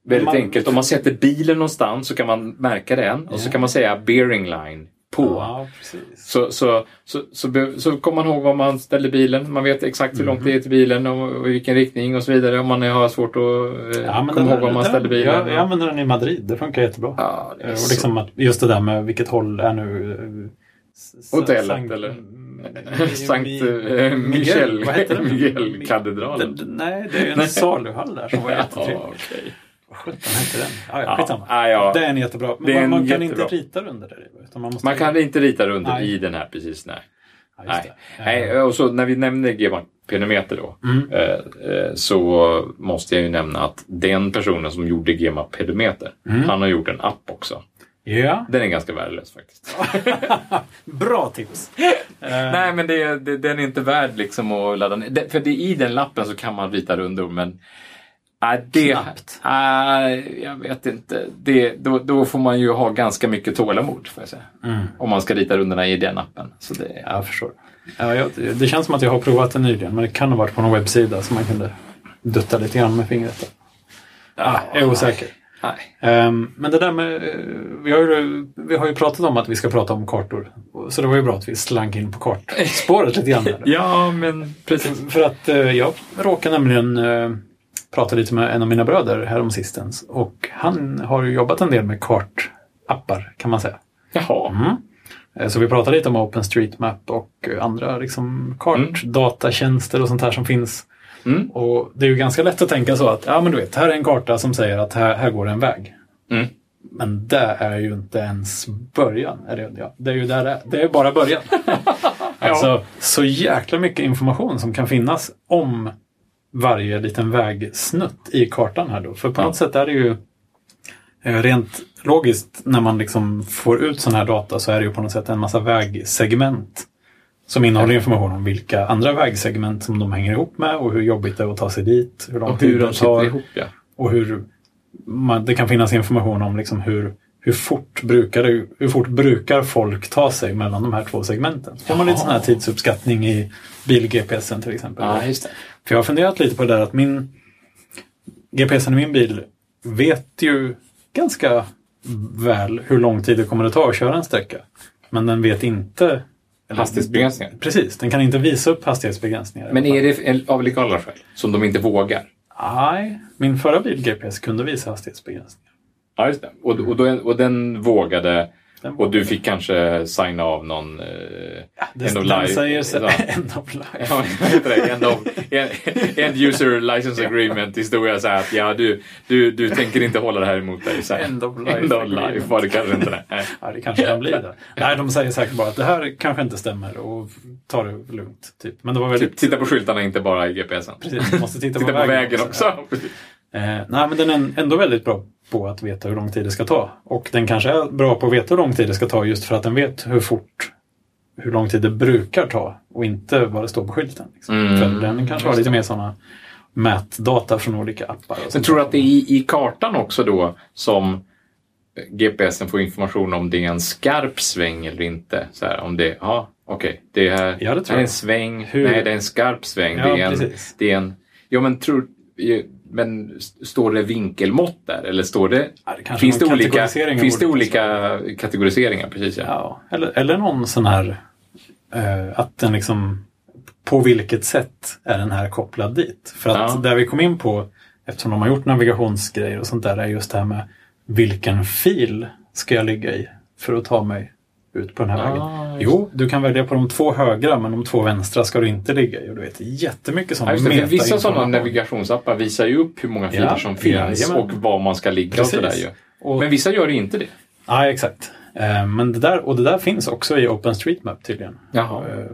väldigt Man- enkelt, om man sätter bilen någonstans så kan man märka den och så Ja. kan man säga bearing line på. Ja. Så, så, så, så, så kommer man ihåg var man ställer bilen. Man vet exakt hur långt Mhm. det är till bilen och, i vilken riktning och så vidare. Om man har svårt att eh, Ja, komma ihåg var man ställer bilen. Jag, jag använder den i Madrid. Det funkar jättebra. Ja, det Eh, och liksom att just det där med vilket håll är nu... eh, Hotellet, Sankt- eller? Sankt Mi- Michel, vad heter det? Miguel-katedralen. Den- Nej, det är ju en saluhall där som var jättetrevlig. Vad sjutton hette den? Ja, ja, skitsamma. ja, ja. Det är en jättebra. Men man, man kan jättebra. inte rita runder där utan man måste... Man kan inte rita runder i den här precis. Nej. Just Nej. Nej, och så när vi nämner G-Bank Penometer då Mm. eh, eh, så måste jag ju nämna att den personen som gjorde GEMA Pedometer, Mm. han har gjort en app också. Ja, Den är ganska värdelös faktiskt. bra tips. Nej, men det, det, den är inte värd liksom att ladda ner. Det, för det, i den lappen så kan man rita rundor, men Nej, det, Knappt. Nej, jag vet inte. Det, då, då får man ju ha ganska mycket tålamod, får jag säga. Mm. Om man ska rita rundorna i den appen. Så det, Ja, jag förstår. Ja, jag, det känns som att jag har provat den nyligen, men det kan ha varit på någon webbsida som man kunde dutta lite grann med fingret. Ah, jag är osäker. Nej. Ehm, men det där med... eh, vi, har ju, vi har ju pratat om att vi ska prata om kartor. Så det var ju bra att vi slank in på kartspåret lite grann. Ja, men precis. För att eh, jag råkade nämligen eh, prata lite med en av mina bröder häromsistens. Och han har ju jobbat en del med kartappar kan man säga. Jaha. Mm. Eh, Så vi pratade lite om OpenStreetMap och andra liksom, kartdatatjänster och sånt här som finns. Mm. Och det är ju ganska lätt att tänka så att ja men du vet, här är en karta som säger att här, här går en väg. Mm. Men det är ju inte ens början. Är det, ja, det är ju där det är. Det är bara början. Alltså, så jäkla mycket information som kan finnas om varje liten vägsnutt i kartan här då. För på Ja. något sätt är det ju Eh, Rent logiskt, när man liksom får ut sån här data så är det ju på något sätt en massa vägsegment som innehåller information om vilka andra vägsegment som de hänger ihop med och hur jobbigt det är att ta sig dit, hur lång Och tid hur de det sitter tar ihop, ja. och hur man, det kan finnas information om liksom hur, hur, fort brukar det, hur fort brukar folk ta sig mellan de här två segmenten. Får man lite sån här tidsuppskattning i bil-GPSen till exempel. Ja, just det. För jag har funderat lite på det där att min GPSen i min bil vet ju ganska väl hur lång tid det kommer att ta att köra en sträcka. Men den vet inte... Hastighetsbegränsningar. Precis, den kan inte visa upp hastighetsbegränsningar. Men är det av legala skäl? Som de inte vågar? Nej, min förra bil GPS kunde visa hastighetsbegränsningar. Ja, just det. Och, och, då, och den vågade och du fick kanske signa av någon eh, Det, end of life. säger Ja. end of life. Ja? End, of, end user license agreement historia så att ja, du, du, du tänker inte hålla det här emot dig. Så. End of life End of life var det kanske inte det. Nej. Ja, det kanske kan bli det. Nej, de säger säkert bara att det här kanske inte stämmer och ta det lugnt. Typ. Men det var väldigt... Typ, titta på skyltarna, inte bara i GPSen. Precis, måste titta, Titta på vägen också. Eh, nej, men den är ändå väldigt bra på att veta hur lång tid det ska ta. Och den kanske är bra på att veta hur lång tid det ska ta just för att den vet hur fort, hur lång tid det brukar ta och inte vad det står på skylten. Liksom. Mm, För den kanske har lite mer sådana mätdata från olika appar. Men tror du att det är i, i kartan också då som GPSen får information om det är en skarp sväng eller inte? Så här, om det, ja, okej, det är, Ja, det är en sväng, Hur- nej det är en skarp sväng. Ja, det, är en, precis. det är en, ja men tror, men st- står det vinkelmått där eller står det, Ja, finns det olika, finns det olika olika kategoriseringar? Precis ja. Ja, eller, eller någon sån här eh, att den liksom på vilket sätt är den här kopplad dit? För att Ja. där vi kom in på, eftersom de har gjort navigationsgrejer och sånt där, är just det här med vilken fil ska jag ligga i för att ta mig ut på den här Ah, vägen? just Jo, du kan välja på de två högra men de två vänstra ska du inte ligga i. Och du vet, jättemycket sån Ja, det, vissa sådana navigationsappar visar ju upp hur många filer Ja, som finns jajamän. och var man ska ligga och sådär ju. Och- Men vissa gör inte det. Ja, exakt. Eh, Men det där, och det där finns också i OpenStreetMap tydligen. Jaha. Eh,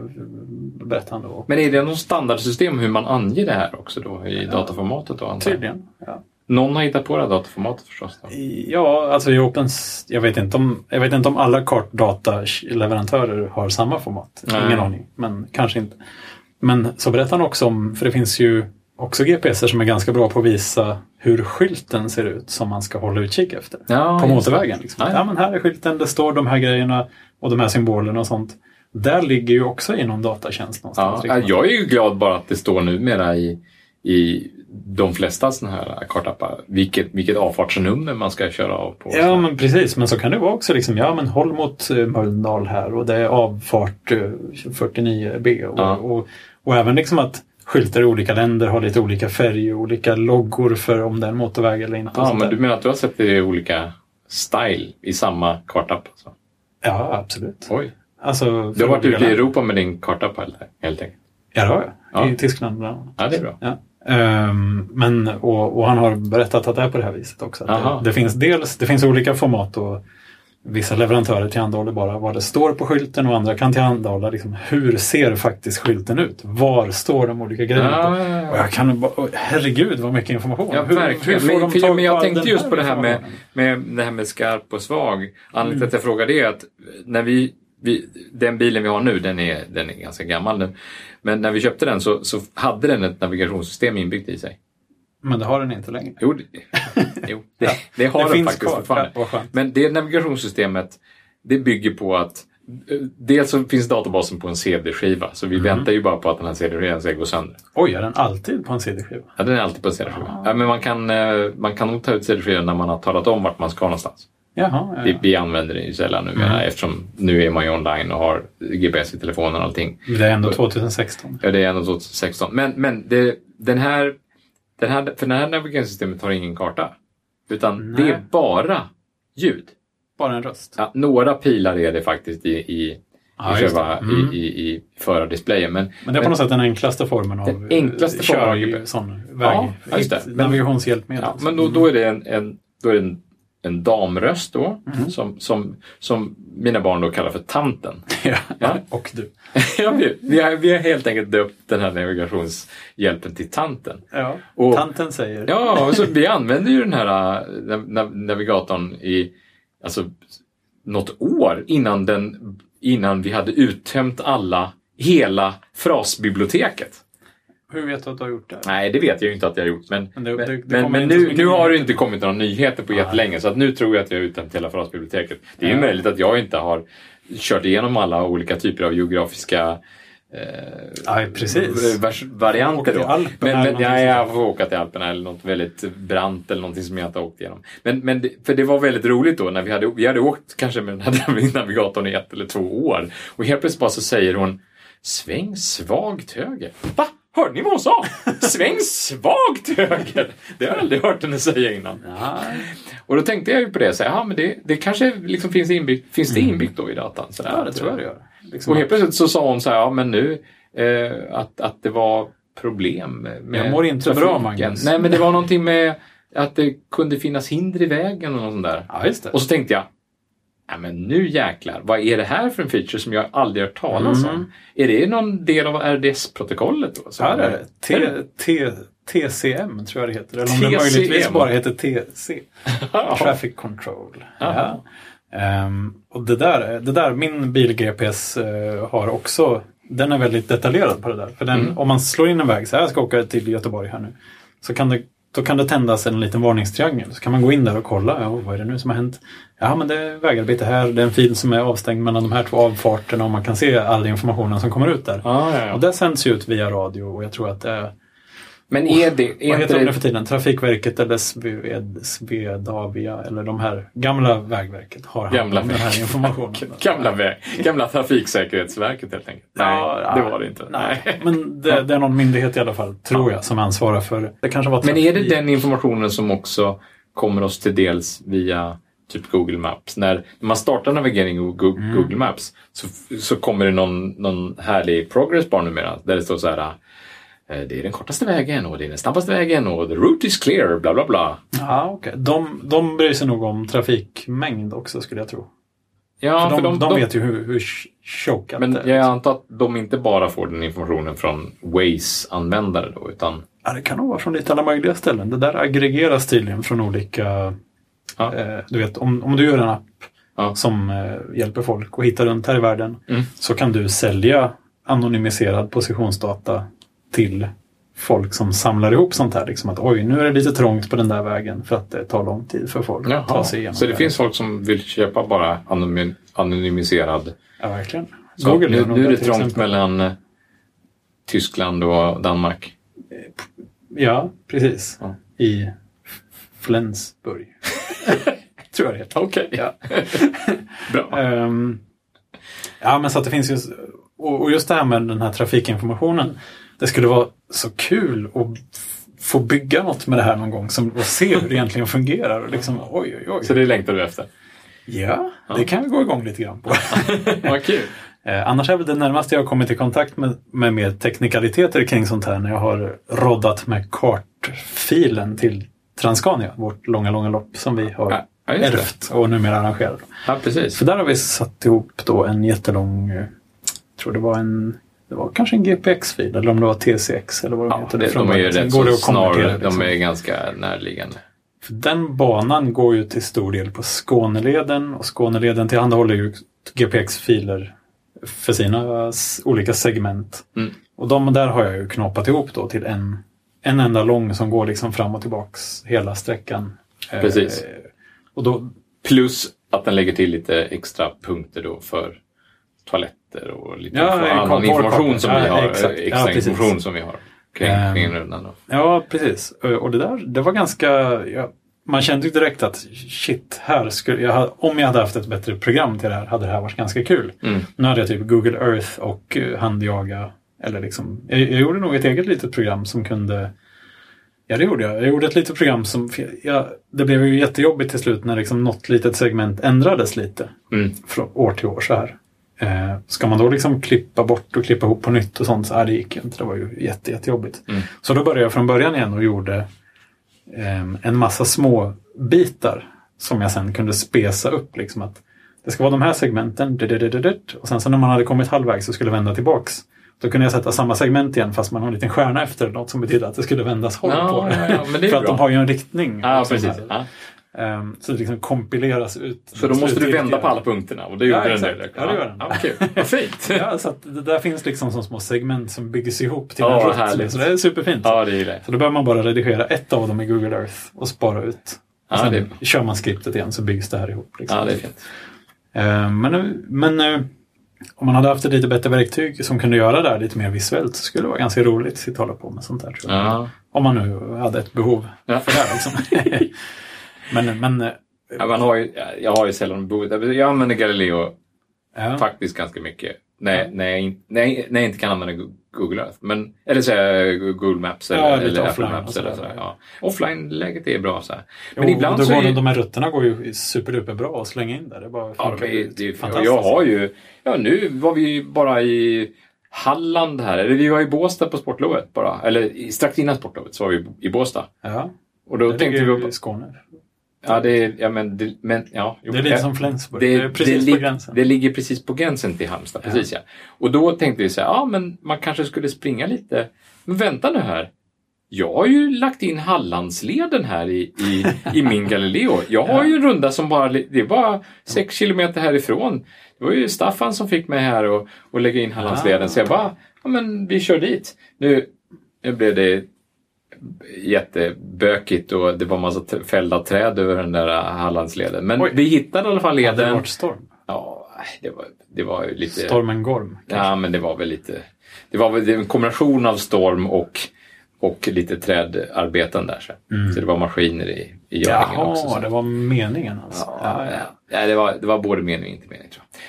Berättar han då. Men är det någon standardsystem hur man anger det här också då i dataformatet? Då? Tydligen. Ja. Någon har hittat på det här dataformatet förstås. Då. Ja, alltså i Opens, jag vet inte om, jag vet inte om alla kartdataleverantörer har samma format. Nej. Ingen aning, men kanske inte. Men så berättar han också om, för det finns ju också GPSer som är ganska bra på att visa hur skylten ser ut som man ska hålla utkik efter. Ja, på motorvägen. Liksom. Ja, men här är skylten, det står de här grejerna och de här symbolerna och sånt. Där ligger ju också i någon datatjänst någonstans. Ja, jag är ju glad bara att det står numera i, i de flesta sådana här kartappar vilket, vilket avfartsnummer man ska köra av på. Ja, men precis. Men så kan det vara också. Liksom, ja, men håll mot eh, Mölndal här och det är avfart eh, 49B. Och, Ja. och, och även liksom att skyltar i olika länder har lite olika färg och olika loggor för om det är en motorväg eller inte. Ja, men där. du menar att du har sett det i olika style i samma kartapp? Alltså. Ja, absolut. Oj. Alltså, Du har varit ute i. Europa med din kartapp helt enkelt? Ja, det har jag. Ja. I Tyskland bland annat. Ja, det är bra. Ja. Ehm, men, och, och han har berättat att det är på det här viset också. Det, det, finns dels, det finns olika format och vissa leverantörer tillhandahåller bara vad det står på skylten och andra kan tillhandahålla liksom, hur ser faktiskt skylten ut? Var står de olika grejerna? Ja, på? ja, ja. Och jag kan bara, herregud vad mycket information. Ja, Hur- verkligen. hur men, för, men jag tänkte just på det här med, med det här med skarp och svag. Anledningen Mm. till att jag frågar det är att när vi, vi, den bilen vi har nu, den är, den är ganska gammal nu. Men när vi köpte den så, så hade den ett navigationssystem inbyggt i sig. Men det har den inte längre. Jo, det, jo, det, det har det den finns faktiskt kvar. fortfarande. Men det navigationssystemet, det bygger på att eh, Dels så finns databasen på en CD-skiva, så vi Mm. väntar ju bara på att den här CD-skivan ska gå sönder. Oj, är den alltid på en CD-skiva? Ja, den är alltid på en CD-skiva. Ja, men man kan, eh, man kan nog ta ut CD-skivan när man har talat om vart man ska någonstans. Jaha, ja, Vi, ja. vi använder det ju sällan numera Mm. eftersom nu är man ju online och har GPS i telefonen och allting. Det är ändå 2016. Ja, det är ändå 2016. Men, men det, den här, den här, för det här navigationssystemet har ingen karta. Utan Nej. det är bara ljud. Bara en röst. Ja, några pilar är det faktiskt i, i, Ja, det. själva, Mm. i, i, i förardisplayen. Men, Men det är på något sätt den enklaste formen av Den enklaste eh, formen av kör- GPS. sån Ja, väg, just det. Men- navigationshjälpmedel. ja, men då, då är det en, en, då är det en en damröst då, Mm. som, som, som mina barn då kallar för tanten. Ja. Ja. Och du. ja, vi, vi, har, vi har helt enkelt döpt den här navigationshjälpen till tanten. Ja. Och- Tanten säger. Ja, och så vi använde ju den här äh, nav- nav- navigatorn i alltså, något år innan, den, innan vi hade uttömt alla, hela frasbiblioteket. Hur vet du att du har gjort det? Nej, det vet jag ju inte att jag har gjort. Men, Men det- det- det men, men nu, nu har det inte kommit några nyheter på Nej. jättelänge så att nu tror jag att jag har uttömt hela frasbiblioteket. Det är ju Ja. möjligt att jag inte har kört igenom alla olika typer av geografiska eh, Ja, precis. vers- varianter. Då. Alperna Men, men ja, jag får åka till Alperna eller något väldigt brant eller någonting som jag inte har åkt igenom. Men, men det, för det var väldigt roligt då när vi hade, vi hade åkt kanske med den här navigatorn i ett eller två år och helt plötsligt bara så säger hon Sväng svagt höger. Va? Hörde ni vad hon sa? Sväng svagt höger! Det har jag aldrig hört henne säga innan. Ja. Och då tänkte jag ju på det, så här, ja, men det, det kanske liksom finns inbyggt, finns det inbyggt då i datan? Så där, ja, det tror jag det gör. Liksom och helt plötsligt så sa hon så här, ja men nu eh, att, att det var problem med Jag mår inte bra, trafiken. Magnus. Nej men det var någonting med att det kunde finnas hinder i vägen och något sånt där. Ja. Och så tänkte jag, ja men nu jäklar, vad är det här för en feature som jag aldrig hört talas Mm. om? Är det någon del av RDS-protokollet då? som- Ja, det är det. T? T, TCM tror jag det heter. Eller om det möjligtvis bara heter TC. Traffic Control. Ja. Ehm, och det där, det där, min bil-GPS eh, har också, den är väldigt detaljerad på det där. För den, Mm. om man slår in en väg, så här jag ska åka till Göteborg här nu. Så kan det, då kan det tändas en liten varningstriangel. Så kan man gå in där och kolla, ja, vad är det nu som har hänt? Ja, men det är vägarbete här, det är en fil som är avstängd mellan de här två avfarterna och man kan se all informationen som kommer ut där. Ja, ja, Och det sänds ju ut via radio och jag tror att det är Men är det... Är vad heter de nu det för tiden? Trafikverket eller Sved, Svedavia eller de här gamla Vägverket har hand Gamla om den här informationen. gamla, väg, gamla Trafiksäkerhetsverket helt enkelt? Nej, det var det inte. Nej, men det, det är någon myndighet i alla fall, tror jag, som ansvarar för det. kanske var Men är det den informationen som också kommer oss till dels via typ Google Maps? När man startar navigering i Mm. Google Maps så, så kommer det någon, någon härlig progress bar numera där det står så här det är den kortaste vägen och det är den snabbaste vägen och the route is clear, bla bla bla. Ja, okej. De, de bryr sig nog om trafikmängd också, skulle jag tro. Ja, för de, de, vet ju hur, hur chokat Men det är. jag antar att de inte bara får den informationen från Waze-användare då, utan Ja, det kan nog vara från lite alla möjliga ställen. Det där aggregeras tydligen från olika... Ja. Eh, du vet, om, om du gör en app Ja. som eh, hjälper folk att hitta runt här i världen Mm. så kan du sälja anonymiserad positionsdata till folk som samlar ihop sånt här. Liksom att oj, nu är det lite trångt på den där vägen för att det tar lång tid för folk att ta Jaha. sig igenom. Så det den. finns folk som vill köpa bara anonym, anonymiserad Ja, verkligen. Så Google nu, nu är det trångt exempel. mellan eh, Tyskland och Danmark. Ja, precis. Ja. I Flensburg. Tror jag det heter. Okej. Ja. Bra. Ehm, ja, men så att det finns ju... Och och just det här med den här trafikinformationen. Det skulle vara så kul att få bygga något med det här någon gång som, och se hur det egentligen fungerar. Och liksom, oj, oj, oj. Så det längtar du efter? Ja, det kan vi gå igång lite grann på. Vad kul. Eh, annars är väl det närmaste jag har kommit i kontakt med, med mer teknikaliteter kring sånt här när jag har roddat med kartfilen till Transcania, vårt långa, långa lopp som vi har Ja, ja, ärvt och numera arrangerar. Ja, precis. Så där har vi satt ihop då en jättelång, eh, jag tror det var en det var kanske en GPX-fil eller om det var TCX eller vad de Ja, heter. det, de är ju rätt så snarare. liksom. De är ganska närliggande. För den banan går ju till stor del på Skåneleden och Skåneleden tillhandahåller ju GPX-filer för sina olika segment. Mm. Och de där har jag ju knåpat ihop då till en, en enda lång som går liksom fram och tillbaks hela sträckan. Eh, Precis. och då, Plus att den lägger till lite extra punkter då för toaletter och lite Ja, ja, annan information som ja, vi har. exakt. Ja, Extra precis. information som vi har kring, Ehm, kring rundan. Då. ja, precis. Eh, Och det där, det var ganska... Ja, man kände ju direkt att shit, här skulle jag, om jag hade haft ett bättre program till det här hade det här varit ganska kul. Mm. Nu hade jag typ Google Earth och uh, handjaga. Eller liksom, jag, jag gjorde nog ett eget litet program som kunde... Ja, det gjorde jag. Jag gjorde ett litet program som... Ja, det blev ju jättejobbigt till slut när liksom något litet segment ändrades lite. Mm. Från år till år så här. Eh, ska man då liksom klippa bort och klippa ihop på nytt och sånt, så här, det gick inte. Det var ju jätte, jättejobbigt. Mm. Så då började jag från början igen och gjorde ehm, en massa små bitar som jag sen kunde spesa upp. Liksom att det ska vara de här segmenten, och sen så när man hade kommit halvvägs så skulle vända tillbaks. Då kunde jag sätta samma segment igen fast man har en liten stjärna efter något som betyder att det skulle vändas håll Ja, på det. ja, ja, det För att bra. de har ju en riktning. Ja, precis. Ja. Ehm, så det liksom kompileras ut. Så då måste du vända på alla punkterna och det Ja, gjorde den exakt. där. Ja, det gör den. Ja, kul. Vad fint. Ja, så att det där finns liksom som små segment som byggs ihop till Ja, en härligt. Så det är superfint. Ja, det gillar jag. Så då behöver man bara redigera ett av dem i Google Earth och spara ut. Och Ja, sen det- kör man skriptet igen så byggs det här ihop. Liksom. Ja, det är fint. Eh, Men, men eh, om man hade haft ett lite bättre verktyg som kunde göra det här lite mer visuellt så skulle det vara ganska roligt att sitta och hålla på med sånt där. Tror jag. Ja. Om man nu hade ett behov Ja. för det här. Liksom. men, men eh, Ja, man har ju, jag har ju sällan bott... Jag använder Galileo ja. faktiskt ganska mycket. När, när, jag, när, jag, när jag inte kan använda Google Earth. Men, eller så Google Maps eller, Ja, eller Apple Maps. sådär. Eller så ja. Offline-läget är bra. Så här. Men Jo, ibland så går är de, de här rutterna går ju superduper bra att slänga in där. Det bara Ja, det är, det är, fantastiskt. jag har ju... Ja, nu var vi ju bara i Halland här. Eller vi var i Båstad på sportlovet bara. Eller strax innan sportlovet så var vi i Båstad. Ja, Och då det tänkte vi... ju i Skåne. Ja, det är... Ja, men... Det, men ja, jo, Det är lite ja. som Flensburg. Det, Det, är precis det, på gränsen. det ligger precis på gränsen till Halmstad. Precis, ja. Och då tänkte vi så här, ja men man kanske skulle springa lite. Men vänta nu här. Jag har ju lagt in Hallandsleden här i, i, i min Galileo. Jag har ju en runda som bara, det är bara sex kilometer härifrån. Det var ju Staffan som fick mig här och, och lägga in Hallandsleden. Ah. Så jag bara, ja men vi kör dit. Nu, nu blev det jättebökigt och det var massa fällda träd över den där Hallandsleden. Men Oj. vi hittade i alla fall Hade det leden. varit storm? Ja, det var, det var lite... Stormen Gorm? Ja, men det var väl lite... Det var väl en kombination av storm och, och lite trädarbeten där. Så, så det var maskiner i, i görningen också. Mm. Jaha, det var meningen alltså. Ja, ja. ja, det, var, det var både mening och inte mening tror jag.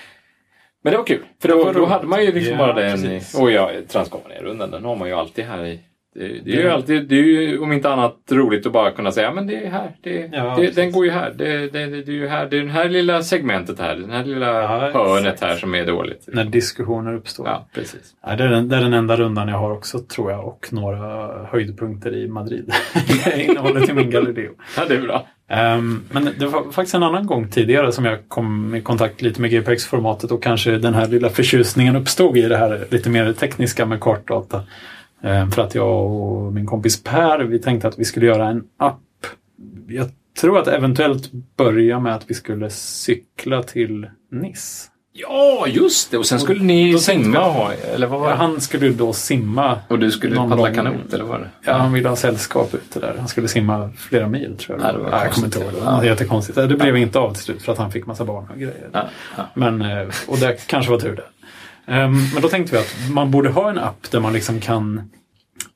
Men det var kul, för då, då hade man ju liksom Ja, bara den... Och ja, Transcomania-rundan, den har man ju alltid här i... Det, det är ju alltid, det är ju om inte annat roligt att bara kunna säga, men det är här, det, Ja, det, den går ju här, det, det, det, det är ju här, det är det här lilla segmentet här, den här lilla Ja, hörnet exakt. här som är dåligt. När diskussioner uppstår. Ja, precis. Ja, det, är den, det är den enda rundan jag har också tror jag och några höjdpunkter i Madrid. Innehållet i min Galileo. Ja, det är bra. Ehm, men det var faktiskt en annan gång tidigare som jag kom i kontakt lite med GPX-formatet och kanske den här lilla förtjusningen uppstod i det här lite mer tekniska med kartdata. Ehm, för att jag och min kompis Per, vi tänkte att vi skulle göra en app. Jag tror att eventuellt börja med att vi skulle cykla till Nice. Ja, just det. Och sen skulle ni simma och ha, eller vad var Ja, han skulle då simma. Och du skulle paddla lång- kanot, eller vad det? Ja, han ville ha sällskap ute där. Han skulle simma flera mil tror jag. Ja, det var ja, jag kommer inte ihåg. Det var jättekonstigt. Det blev inte av till slut för att han fick massa barn och grejer. Ja, ja. Men, eh, och det kanske var tur det. Ehm, Men då tänkte vi att man borde ha en app där man liksom kan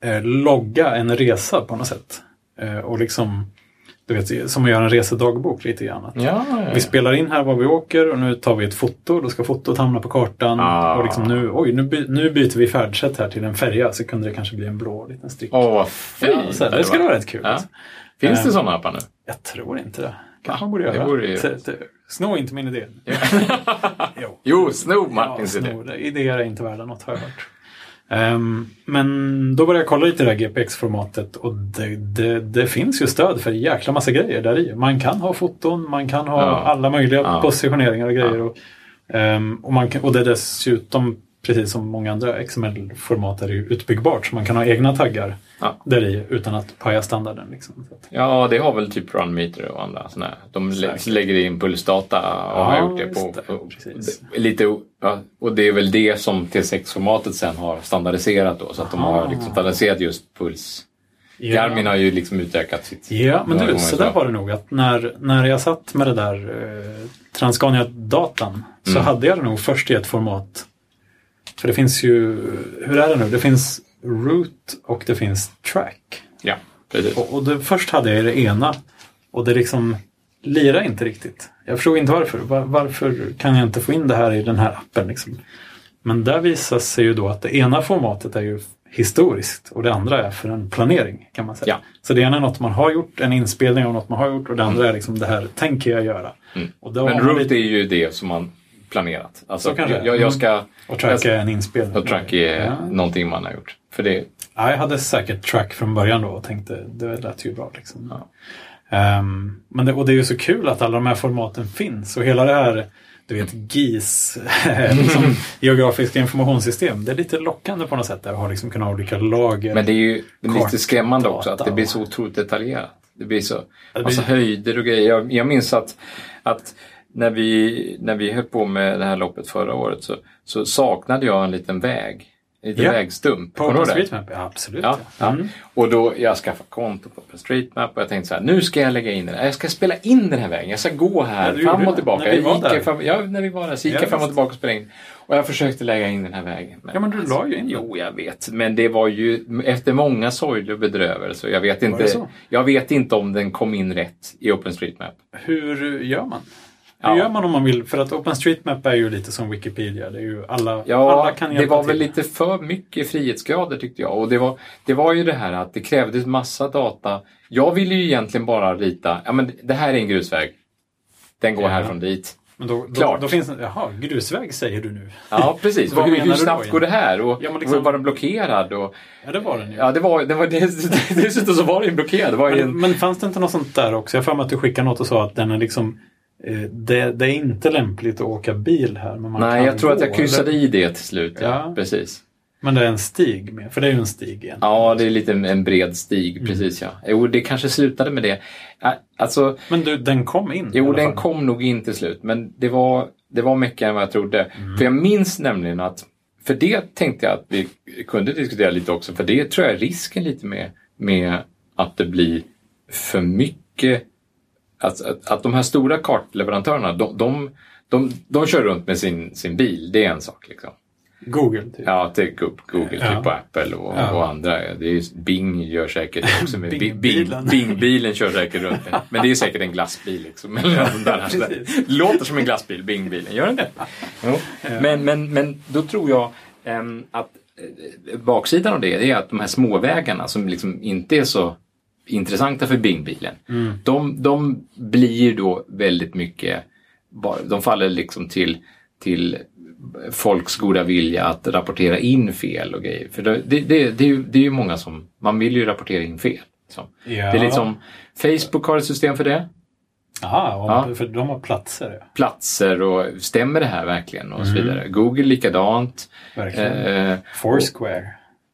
eh, logga en resa på något sätt. Eh, Och liksom, du vet, som att göra en resedagbok lite grann. Att Ja, ja, Vi spelar in här var vi åker och nu tar vi ett foto. Då ska fotot hamna på kartan. Ah. Och liksom nu, oj, nu, by, nu byter vi färdsätt här till en färja. Så kunde det kanske bli en blå liten strick. Åh, vad fint! Ja, så det skulle vara rätt kul. Ja. alltså. Finns det Eh, sådana appar nu? Jag tror inte det. Kanske man borde det göra. vore ju- Sno inte min idé. jo. Jo, sno Ja, Martins idé. snor. Idéer är inte värda något har jag hört. Ehm, men då började jag kolla lite i det här GPX-formatet och det, det, det finns ju stöd för en jäkla massa grejer där i. Man kan ha foton, man kan ha Ja. alla möjliga Ja. positioneringar och grejer. Och, ehm, och, man kan, och det är dessutom, precis som många andra XML-format, är det ju utbyggbart. Så man kan ha egna taggar Ja. där i utan att paja standarden. Liksom. Ja, det har väl typ Runmeter och andra sådana här. De Säkert. lägger in pulsdata och har Ja, gjort det på... det. det- lite, ja, och det är väl det som T6-formatet sen har standardiserat då. Så att de har Ah. liksom standardiserat just puls. Ja. Garmin har ju liksom utökat sitt... Ja, men du, så där var det nog. Att när, när jag satt med det där eh, Transcania-datan så Mm. hade jag det nog först i ett format. För det finns ju, hur är det nu? Det finns root och det finns track. Ja, precis. Och, och det, först hade jag det ena och det liksom lirar inte riktigt. Jag förstod inte varför. Var, varför kan jag inte få in det här i den här appen? Liksom? Men där visar sig ju då att det ena formatet är ju historiskt och det andra är för en planering kan man säga. Ja. Så det ena är något man har gjort, en inspelning av något man har gjort och det andra är liksom det här tänker jag göra. Mm. Men Root lite- är ju det som man planerat. Alltså, Så kanske. jag, jag Mm. ska... Och track är en inspelning. Och track är Ja. någonting man har gjort. För det, Ja, jag hade säkert track från början då och tänkte det lät ju bra. Liksom. Ja. Ehm, men det, och det är ju så kul att alla de här formaten finns och hela det här du vet GIS, liksom, geografiska informationssystem. Det är lite lockande på något sätt där att ha liksom kunna ha olika lager. men det är ju det är lite skrämmande också att det blir och- så otroligt detaljerat. Det blir så det massa höjder och grejer. Jag, jag minns att, att när, vi, när vi höll på med det här loppet förra året så, så saknade jag en liten väg. En liten Ja. vägstump. på? OpenStreetMap? Ja, absolut. Ja, ja. Mm. Och då jag skaffade konto på OpenStreetMap och jag tänkte så här, nu ska jag lägga in den här. Jag ska spela in den här vägen. Jag ska gå här Ja, fram och tillbaka. När vi Jag var där. Fram, ja, när vi var där så gick Ja, jag fram och tillbaka och spelade in. Och jag försökte lägga in den här vägen. Ja, men du la ju in den. Jo, jag vet. Men det var ju efter många sorger och bedrövelser. Jag vet inte, jag vet inte om den kom in rätt i OpenStreetMap. Hur gör man? Ja. Hur gör man om man vill? För att OpenStreetMap är ju lite som Wikipedia. Det är ju alla, Ja, alla kan det hjälpa var till. väl lite för mycket frihetsgrader tyckte jag. Och det var, det var ju det här att det krävdes massa data. Jag ville ju egentligen bara rita, ja men det här är en grusväg. Den går Ja. härifrån dit. Men då, då, Klart. då finns det, jaha, grusväg säger du nu. Ja, precis. Vad hur, menar hur snabbt går det här? Och, Ja, liksom- var den blockerad? Och, Ja, det var den ju. ja, det var, det var dess- dessutom så var den blockerad. Det var Men, en, men fanns det inte något sånt där också? Jag har för mig att du skickade något och sa att den är liksom det, det är inte lämpligt att åka bil här. Men man nej, jag tror att gå, jag kryssade eller? i det till slut. Ja, Ja. Precis. Men det är en stig med, för det är ju en stig igen. Ja, det är lite en- bred stig. Mm. Precis ja. Jo, det kanske slutade med det. Alltså, Men du, den kom in? Jo, den fall. kom nog in till slut, men det var, det var mycket än vad jag trodde. Mm. För jag minns nämligen att, för det tänkte jag att vi kunde diskutera lite också, för det tror jag är risken lite med, med att det blir för mycket, att, att, att de här stora kartleverantörerna, de, de, de, de kör runt med sin, sin bil, det är en sak. Liksom. Google, typ. Ja, Go- Google, Ja. typ på Apple och, Ja. och andra. Det är, Bing gör säkert också med Bing, Bing, Bing-bilen. Bing-bilen kör säkert runt. Men det är säkert en glassbil. Liksom. Eller där. Låter som en glassbil, Bing-bilen. Gör den det? Jo. Men, men, men då tror jag ehm, att eh, baksidan av det är att de här småvägarna som liksom inte är så intressanta för Bing-bilen. Mm. De, de blir då väldigt mycket, de faller liksom till, till folks goda vilja att rapportera in fel och grejer. För det, det, det, det, är, ju, det är ju många som, man vill ju rapportera in fel. Liksom. Ja. Det är liksom, Facebook har ett system för det. Och- Ja. för de har platser. Ja. Platser och stämmer det här verkligen och så Mm. vidare. Google likadant. Verkligen. Eh, Foursquare.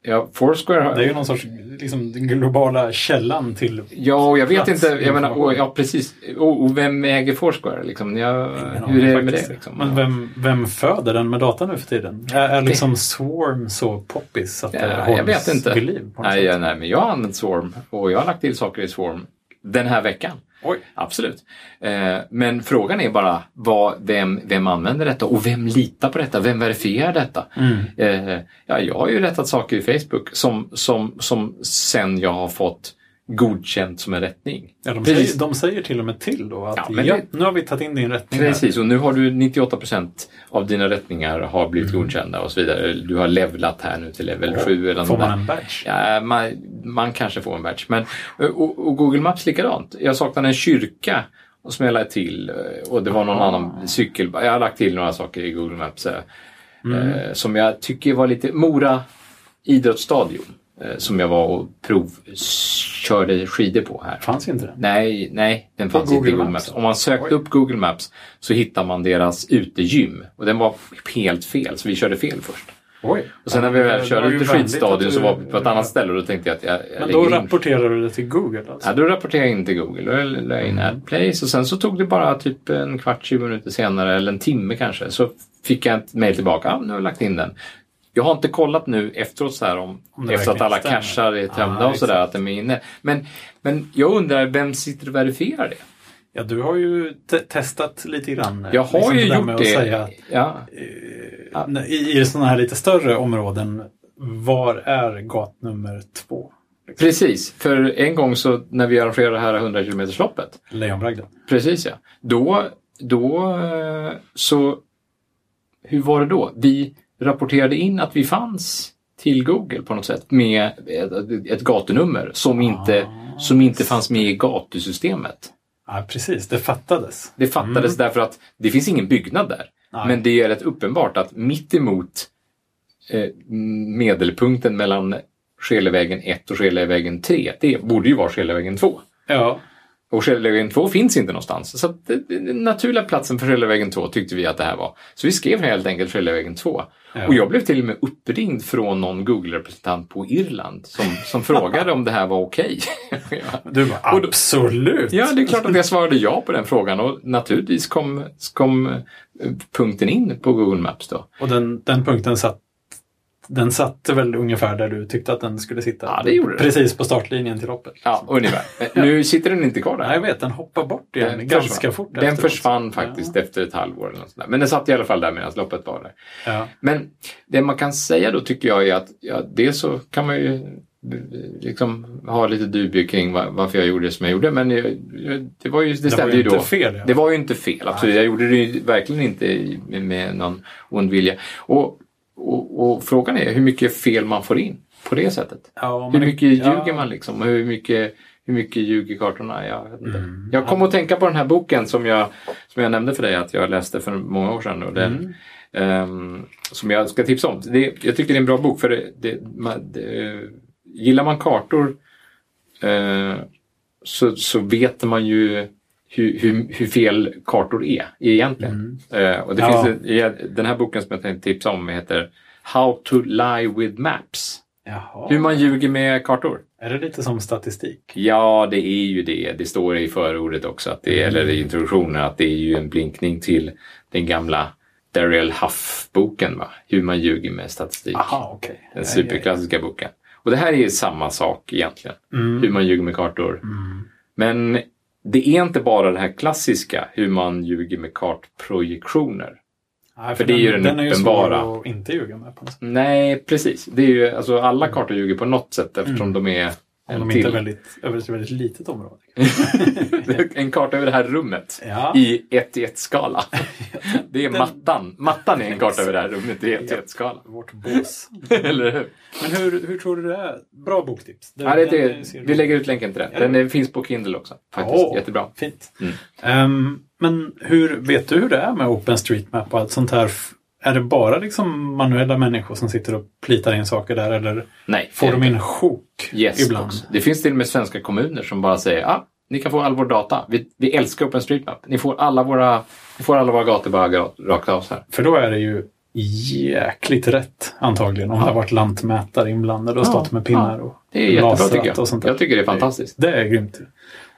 Ja, Foursquare har, Det är ju någon sorts liksom, den globala källan till... Ja, och jag vet inte, jag menar, och, ja precis. Och, och vem äger Foursquare? Liksom? Jag, hur är det med det? Liksom? Men vem, vem föder den med data nu för tiden? Är, är liksom Swarm så poppis att det Ja, hålls jag vet inte. vid liv? Nej, ja, nej, men jag har använt Swarm och jag har lagt till saker i Swarm den här veckan. Oj. Absolut. Eh, men frågan är bara vad, vem, vem använder detta och vem litar på detta? Vem verifierar detta? Mm. Eh, ja, jag har ju rättat saker i Facebook som, som, som sen jag har fått godkänt som en rättning. Ja, de, Precis. säger, de säger till och med till då att Ja, ja, nu har vi tagit in din rättning här. Precis, och nu har du 98% av dina rättningar har blivit Mm. godkända och så vidare. Du har levlat här nu till level 7 eller Får man där. en badge? Ja, man, man kanske får en badge. Men, och, och Google Maps likadant. Jag saknade en kyrka som jag lade till och det var någon Aha. annan cykel. Jag har lagt till några saker i Google Maps eh, Mm. eh, som jag tycker var lite... Mora idrottsstadion eh, som jag var och provkörde skidor på här. Fanns inte det? Nej, nej, den fanns inte i Google Maps Maps. Om man sökte Oj. upp Google Maps så hittar man deras utegym och den var helt fel så vi körde fel först. Oj. Och sen när vi väl körde ut till skidstadion så var vi på ett annat ställe och då tänkte jag att jag, jag Men då lägger in. rapporterar du det till Google alltså? Ja, då rapporterade jag in till Google. Då la jag in Mm. AdPlace och sen så tog det bara typ en kvart, 20 minuter senare eller en timme kanske så fick jag ett mejl tillbaka. Ja, nu har jag lagt in den. Jag har inte kollat nu efteråt så här om, Om det efter att alla stämmer. cacher är tömda Ah, och sådär att de är inne. Men, men jag undrar, vem sitter och verifierar det? Ja, du har ju te- testat lite grann. Jag har liksom ju där gjort det. Att säga att, Ja. eh, I, i sådana här lite större områden, var är gatnummer två? Precis, för en gång så när vi arrangerade det här 100 km loppet Lejonbragden. Precis ja. Då, då eh, så... Hur var det då? Vi rapporterade in att vi fanns till Google på något sätt med ett, gatunummer som inte, Ah. som inte fanns med i gatusystemet. Ja, precis. Det fattades. Det fattades därför att det finns ingen byggnad där. Nej. Men det är rätt uppenbart att mitt emot eh, medelpunkten mellan Skelevägen 1 och Skelevägen 3, det borde ju vara Skelevägen 2. Ja. Och Skelevägen 2 finns inte någonstans. Så att den naturliga platsen för Skelevägen 2 tyckte vi att det här var. Så vi skrev helt enkelt Skelevägen 2. Ja. Och jag blev till och med uppringd från någon Google-representant på Irland som, som frågade om det här var okej. ja. Du bara, Och då- absolut! ja, det är klart att jag svarade ja på den frågan och naturligtvis kom, kom eh, punkten in på Google Maps då. Och den, den punkten satt den satte väl ungefär där du tyckte att den skulle sitta? Ja, det gjorde. Precis på startlinjen till loppet. Ja, ungefär. Nu sitter den inte kvar där. Nej, jag vet, den hoppar bort igen Den ganska försvann. fort. Den efteråt. försvann faktiskt efter ett halvår. Eller något sånt där. Men den satt i alla fall där medan loppet var där. Ja. Ja. Men det man kan säga då tycker jag är att ja, dels så kan man ju eh, liksom ha lite dubier kring va- varför jag gjorde det som jag gjorde. Men jag, jag, det var ju, det Det stämde ju då. inte fel. Ja. Det var ju inte fel, absolut. Jag gjorde det ju verkligen inte med någon ond vilja. Och, och, och frågan är hur mycket fel man får in på det sättet. Ja, Hur men det- mycket ljuger ja. man liksom? Och hur mycket, hur mycket ljuger kartorna? Jag. Mm. jag kom att tänka på den här boken som jag, som jag nämnde för dig att jag läste för många år sedan. Och den, Mm. ehm, som jag ska tipsa om. Det, jag tycker det är en bra bok för det, det, man, det, gillar man kartor eh, så, så vet man ju hur, hur, hur fel kartor är egentligen. Eh, och det Ja. finns en, ja, den här boken som jag tänkte tipsa om heter How to lie with maps. Jaha. Hur man ljuger med kartor. Är det lite som statistik? Ja, det är ju det. Det står i förordet också, att det, eller i introduktionen, att det är ju en blinkning till den gamla Daryl Huff-boken. Hur man ljuger med statistik. Aha, okej. Den Ja, superklassiska boken. Och det här är samma sak egentligen. ja, ja. Mm. Hur man ljuger med kartor. Men det är inte bara det här klassiska, hur man ljuger med kartprojektioner. Nej, för det är ju den den är ju uppenbara. svår att inte ljuga med på något sätt. Nej, precis. Det är ju, alltså, alla kartor ljuger på något sätt eftersom de är Om de inte är väldigt, över ett väldigt litet område. en karta över det här rummet. Ja. i 1 till 1 skala. Det är mattan. Mattan är en karta över det här rummet i 1 till 1 skala. Vårt bås. Eller hur? Men hur, hur tror du det är? Bra boktips. Det- Ja, det, den det, vi lägger ut länken till den. Den finns på Kindle också. Faktiskt. Åh, Jättebra. Fint. Mm. Ehm, men hur, vet du hur det är med OpenStreetMap och allt sånt här? Är det bara liksom manuella människor som sitter och plitar in saker där eller Nej. får det- de in sjok yes, ibland? också. Det finns till och med svenska kommuner som bara säger ah, ni kan få all vår data. Vi, vi älskar OpenStreetMap. Ni får alla våra, ni får alla våra gator bara rakt av så här. För då är det ju jäkligt rätt antagligen om det har varit lantmätare inblandade och Ja, stått med pinnar ja. och Det är jättebra tycker jag. och sånt där. Jag tycker det är fantastiskt. Det är grymt.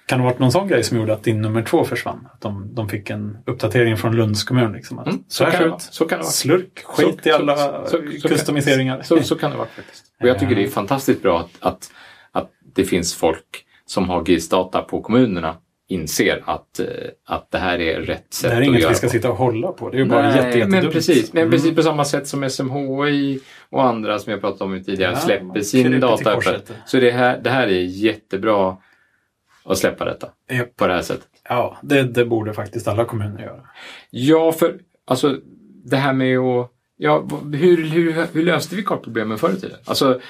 Kan det ha varit någon sån grej som gjorde att din nummer två försvann? Att de, de fick en uppdatering från Lunds kommun? Liksom, att Mm, så här kan ser ut. Så kan det vara. Slurk, skit Så- i så- alla så- så- så- kustomiseringar. Så, så kan det vara faktiskt. Och jag tycker det är fantastiskt bra att, att, att det finns folk som har GIS-data på kommunerna inser att, eh, att det här är rätt sätt det här är att inget göra vi ska på. sitta och hålla på. Det är ju bara jätte, jättedumt. men precis, men Mm. precis på samma sätt som SMHI och andra som jag pratat om tidigare Ja, släpper sin data. Så det här, det här är jättebra att släppa detta Japp. på det här sättet. Ja, det, det borde faktiskt alla kommuner göra. Ja, för alltså det här med att... Ja, hur, hur, hur löste vi kartproblemen förr i tiden? Alltså,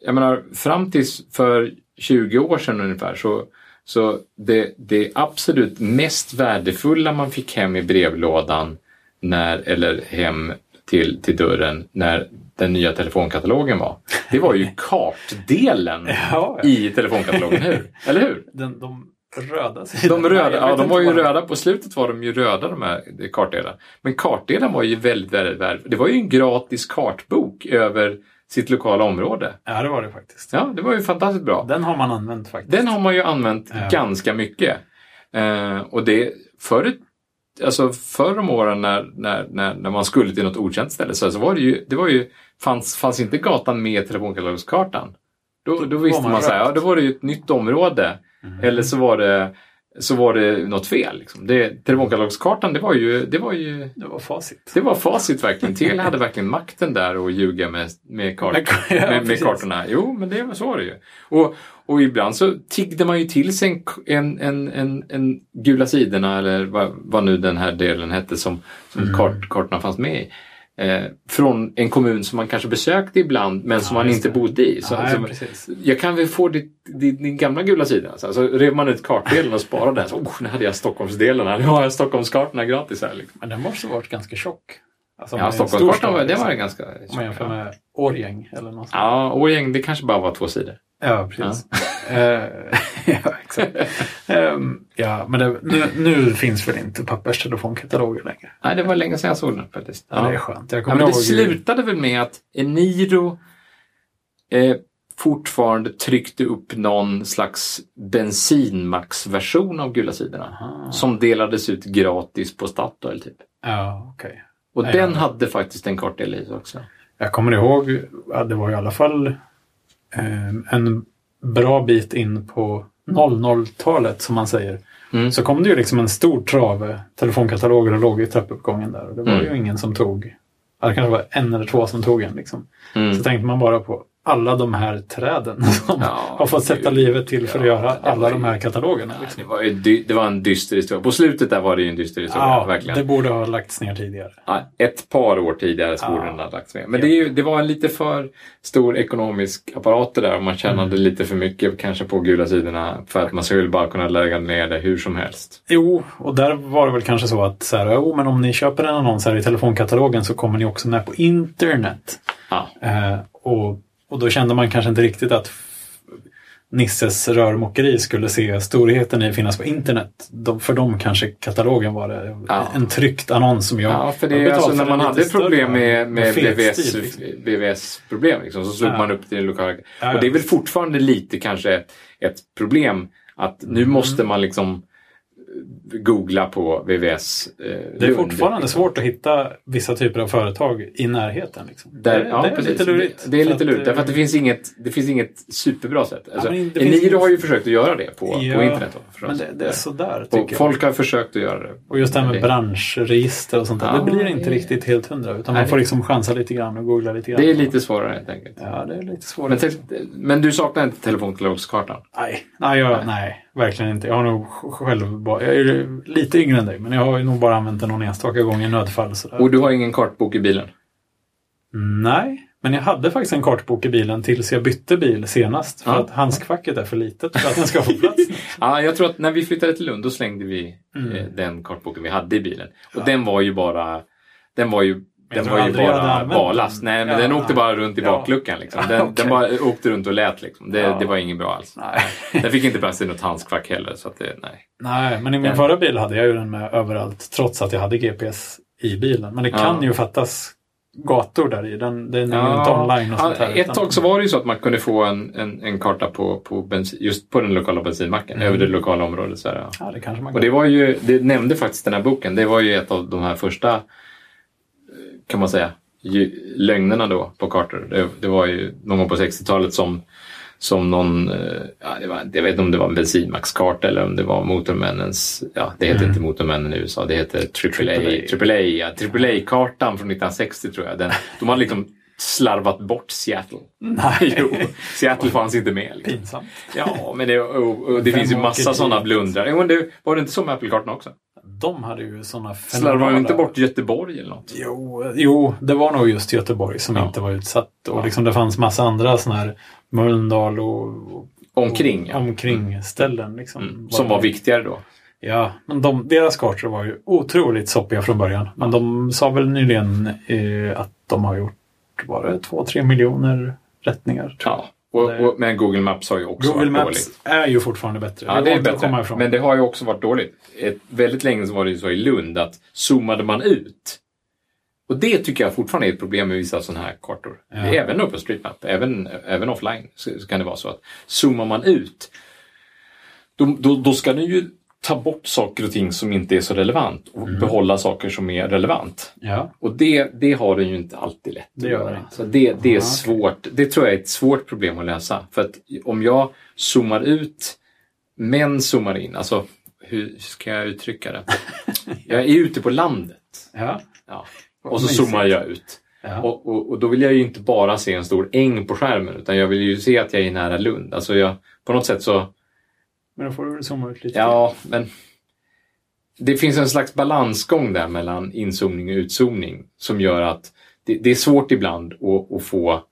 jag menar, fram tills för 20 år sedan ungefär så, så det, det absolut mest värdefulla man fick hem i brevlådan när, eller hem till, till dörren när den nya telefonkatalogen var. Det var ju kartdelen Ja, i telefonkatalogen, hur? Eller hur? Den, de röda sidorna. De röda, ja, de var ju röda. På slutet var de ju röda de här kartdelarna. Men kartdelen var ju väldigt, väldigt värdefull. Det var ju en gratis kartbok över sitt lokala område. Ja, det var det faktiskt. Ja, det var ju fantastiskt bra. Den har man använt faktiskt. Den har man ju använt Ja. ganska mycket. Eh, och det förut, alltså förr om åren när, när, när, när man skulle till något okänt ställe så, så var det ju, det var ju fanns, fanns inte gatan med telefonkatalogskartan. Då, då, visste man man så här, ja, då var det ju ett nytt område. Mm. Eller så var det, så var det något fel. Liksom. Det, telefonkatalogskartan, det var ju, det var ju Det var facit. det var facit verkligen. Telia hade verkligen makten där att ljuga med, med, kart, ja, med, med kartorna. Jo, men det var så var det ju. Och, och ibland så tiggde man ju till sig en, en, en, en, en gula sidorna eller vad, vad nu den här delen hette som, som Mm. kart, kartorna fanns med i. Eh, från en kommun som man kanske besökte ibland men som Ja, man inte det. bodde i. Så, Nej, så, precis. jag kan väl få ditt, din, din gamla gula sida. Så, så rev man ut kartdelen och sparade den. Så, oh, nu hade jag Stockholmsdelen här. Nu har jag Stockholmskartorna gratis här. Liksom. Men den måste varit ganska tjock. Alltså, Ja, Stockholmskartan var, det var liksom. ganska... Om man jämför med Årgäng eller något. Ja, Årgäng, det kanske bara var två sidor. Ja, precis. Eh, ja, exakt. Ehm, ja, men det, nu, nu finns väl inte papperstelefonkataloger längre. Nej, det var länge sedan jag såg den faktiskt. Ja. Det är skönt. Jag Ja, kommer men det ihåg... slutade väl med att Eniro eh, fortfarande tryckte upp någon slags bensinmaxversion av Gula sidorna. Aha. Som delades ut gratis på Statoil typ. Ja, okej. Och Ja, den ja. hade faktiskt en kartdel i sig också. Jag kommer ihåg att det var i alla fall en bra bit in på 00-talet som man säger. Mm. Så kom det ju liksom en stor trave telefonkataloger och låg i trappuppgången där. Och det var Mm. ju ingen som tog. Det kanske var en eller två som tog en. Liksom. Mm. Så tänkte man bara på alla de här träden som Ja, har fått sätta livet till för att Ja, göra alla de här katalogerna. Liksom. det, var ju det var en dyster historia. På slutet där var det ju en dyster historia. Ja, verkligen. det borde ha lagts ner tidigare. Ja, ett par år tidigare så borde den ha lagts ner. Men det, är ju, det var en lite för stor ekonomisk apparat det där och man tjänade Mm. lite för mycket kanske på gula sidorna för att man skulle bara kunna lägga ner det hur som helst. Jo, och där var det väl kanske så att så här, jo, men om ni köper en annons här i telefonkatalogen så kommer ni också med på internet. Eh, och, och då kände man kanske inte riktigt att Nisses rörmokeri skulle se storheten i finnas på internet. De, för dem kanske katalogen var det. Ja. En tryckt annons som jag ja för det är alltså när man hade problem med, med fet BVS, stil, liksom. BVS-problem liksom, så slog Ja. man upp det lokala. Ja, och det är väl fortfarande lite kanske ett problem att nu Mm. måste man liksom googla på VVS. Eh, Det är fortfarande liksom. svårt att hitta vissa typer av företag i närheten. Liksom. Där, det, ja, det är precis. lite lurigt. Det, det är lite lurigt, eh, därför att det finns inget, det finns inget superbra sätt. Alltså, finns Eniro har ju försökt att göra det på, Ja, på internet. Då. Men det, det är sådär och jag. folk har försökt att göra det. Och just det här med branschregister och sånt där. Ja, det blir inte riktigt helt hundra. Utan Nej, man får liksom chansa lite grann och googla lite grann. Det är lite svårare helt enkelt. Ja, det är lite svårt. Men, men du saknar inte telefonkatalogskartan? Nej, nej, jag, nej, verkligen inte. Jag har nog själv bara, jag är lite yngre än dig, men jag har ju nog bara använt den någon enstaka gång i nödfall. Sådär. Och du har ingen kartbok i bilen? Nej, men jag hade faktiskt en kartbok i bilen tills jag bytte bil senast. För Ja. att handskfacket är för litet för att den ska få plats. Ja, jag tror att när vi flyttade till Lund då slängde vi Mm. eh, den kartboken vi hade i bilen. Och den var ju bara den var ju den var ju bara den. Nej, men Ja. den åkte bara runt i Ja. bakluckan. Liksom. Den, Okej. den bara åkte runt och lät. Liksom. Det, Ja. det var inget bra alls. nej. Den fick inte plats i något handskfack heller. Så det, nej. nej, men i min Den- förra bil hade jag ju den med överallt trots att jag hade GPS i bilen. Men det Ja. kan ju fattas gator där i. Den, den är ju inte online och sånt Ja, här. ett utan- tag så var det ju så att man kunde få en, en, en karta på, på bensin, just på den lokala bensinmacken, Mm. över det lokala området. Så här, ja. Ja, det kanske man Och det var ju, det nämnde faktiskt den här boken, det var ju ett av de här första, kan man säga, lögnerna då på kartor. Det, det var ju någon gång på 60-talet som, som någon, eh, ja, det var, jag vet inte om det var en bensinmaxkarta eller om det var Motormännens, ja det heter Mm. inte Motormännen i USA, det heter AAA, AAA. AAA, ja, AAA-kartan från 1960 tror jag. Den, de hade liksom slarvat bort Seattle. Nej, Jo, Seattle fanns inte med. Liksom. pinsamt. Ja, men det, och, och det finns ju massa sådana blundrar. Jo, men det, var det inte så med Apple-kartan också? De hade ju sådana Slarvar de inte bort Göteborg eller något? Jo, jo, det var nog just Göteborg som Ja. inte var utsatt. Och Ja. liksom det fanns massa andra sådana här Mölndal och, och Omkring, ja. omkring ställen. Liksom. Mm. Som var viktigare då. Ja, men de, deras kartor var ju otroligt soppiga från början. Men de sa väl nyligen eh, att de har gjort, var det två, tre miljoner rättningar. Ja. Och, och, men Google Maps har ju också. Google varit Maps dåligt. är ju fortfarande bättre. Ja, det är bättre. Men det har ju också varit dåligt. Ett, väldigt länge var det ju så i Lund att zoomade man ut och det tycker jag fortfarande är ett problem med vissa sådana här kartor. Ja. Även OpenStreetMap, även, även offline så, så kan det vara så att zoomar man ut då, då, då ska den ju ta bort saker och ting som inte är så relevant och Mm. behålla saker som är relevant. Ja, Och det, det har den ju inte alltid lätt Det att gör göra. inte. Så det, det är svårt. Det tror jag är ett svårt problem att lösa. För att om jag zoomar ut men zoomar in, alltså hur ska jag uttrycka det? Jag är ute på landet ja, ja. och så zoomar jag ut. ja. Och, och, och då vill jag ju inte bara se en stor äng på skärmen utan jag vill ju se att jag är nära Lund. Alltså jag, på något sätt så, Men då får du väl zooma ut lite. ja men det finns en slags balansgång där mellan inzoomning och utzoomning som gör att det, det är svårt ibland att, att få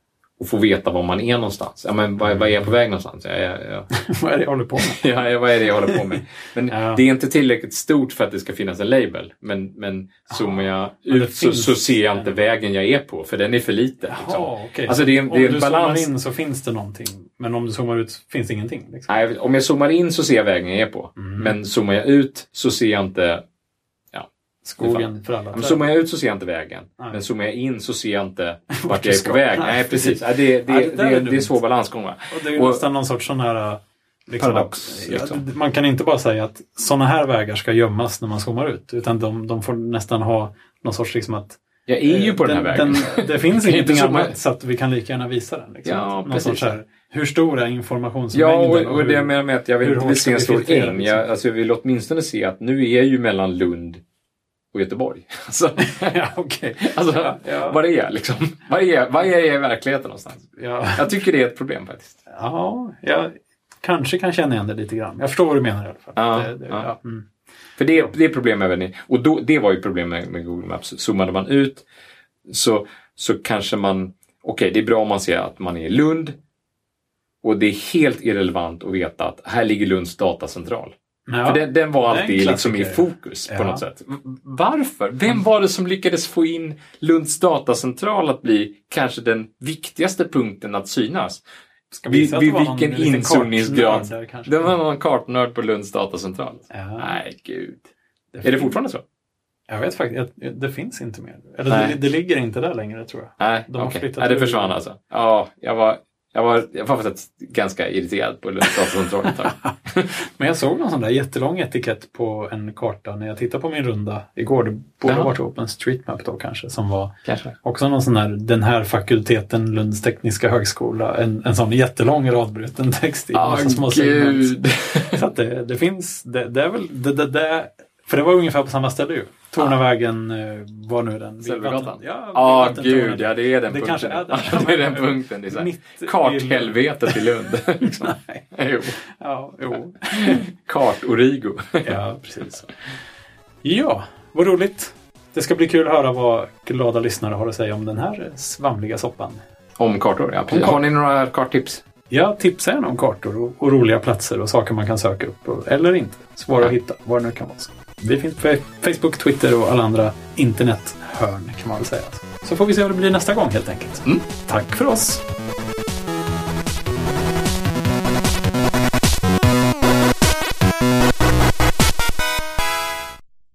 och få veta var man är någonstans. Ja, men vad, vad är jag på väg någonstans? Ja, ja, ja. vad är det jag håller på med? ja, vad är det jag håller på med? Men det är inte tillräckligt stort för att det ska finnas en label. Men, men zoomar jag det ut så, så ser jag inte vägen jag är på, för den är för liten. Liksom. Okej. Alltså det är, om det är du en balans. zoomar in så finns det någonting. Men om du zoomar ut finns det ingenting. Liksom. Nej, om jag zoomar in så ser jag vägen jag är på. Mm. Men zoomar jag ut så ser jag inte... Skogen för alla Men träd. zoomar jag ut så ser jag inte vägen. Nej. Men zoomar jag in så ser jag inte vart jag är på väg. Nej, precis. Ja, det, det, Ja, det det, där är det, är svår balansgång. Va? Och det är ju Och- nästan någon sorts sån här... Liksom Paradox, liksom. ja, man kan inte bara säga att sådana här vägar ska gömmas när man zoomar ut. Utan de, de får nästan ha någon sorts liksom att... Jag är ju på den här vägen. Den, det finns ingenting annat så att vi kan lika gärna visa den. Liksom. Ja, någon precis. sorts här, hur stor är Ja, informationsmängden? och, och det jag menar med att jag vill inte se en stor äng. liksom? Jag, alltså, jag vill åtminstone se att nu är ju mellan Lund och Göteborg. Alltså, ja, okej. alltså Ja. var är jag liksom? Var är, är jag i verkligheten någonstans? Ja. Jag tycker det är ett problem faktiskt. ja, jag kanske kan känna igen det lite grann. Jag förstår vad du menar i alla fall. Ja, det, det, ja. ja. Mm. För det, det är problem även i, och då, det var ju problem med, med Google Maps. Zoomade man ut så, så kanske man, okej det är bra om man ser att man är i Lund och det är helt irrelevant att veta att här ligger Lunds datacentral. Ja. För den, den var alltid liksom i fokus på Ja. något sätt. Varför? Vem var det som lyckades få in Lunds datacentral att bli kanske den viktigaste punkten att synas? Ska vi Vid, vid vilken inzoomningsgrad? kanske? Det var någon kartnörd på Lunds datacentral. Ja. Nej, gud. Det Är det fortfarande så? Jag vet faktiskt, det finns inte mer. Eller det, det ligger inte där längre tror jag. Nej, De har okej. flyttat Nej, det försvann alltså. Ja, jag var, jag var, jag var faktiskt ganska irriterad på Lunds datacentral ett tag. Men jag såg någon sån där jättelång etikett på en karta när jag tittade på min runda igår. Det borde ha varit OpenStreetMap då kanske, som var Kanske. också någon sån där, den här fakulteten, Lunds tekniska högskola, en, en sån jättelång radbruten text i massa små segment. gud. Så att det, det finns, det, det är väl, det, det, det, för det var ungefär på samma ställe ju. Tornavägen eh, var nu den. vatten- Ja, Ja, vattentornet. gud, ja det är den Det punkten. kanske är den. Ja, det är den punkten. Det är så här, Mitt karthelvetet i Lund. liksom. Nej. Jo. Ja, jo. Kart-origo. Ja, precis. Ja, vad roligt. Det ska bli kul att höra vad glada lyssnare har att säga om den här svamliga soppan. Om kartor, ja. Precis. Har ni några karttips? Jag tipsar gärna om kartor och, och roliga platser och saker man kan söka upp. Och, eller inte. Svåra att hitta, vad det nu kan vara. Vi finns på Facebook, Twitter och alla andra internethörn kan man väl säga. Så får vi se vad det blir nästa gång helt enkelt. Mm. Tack för oss!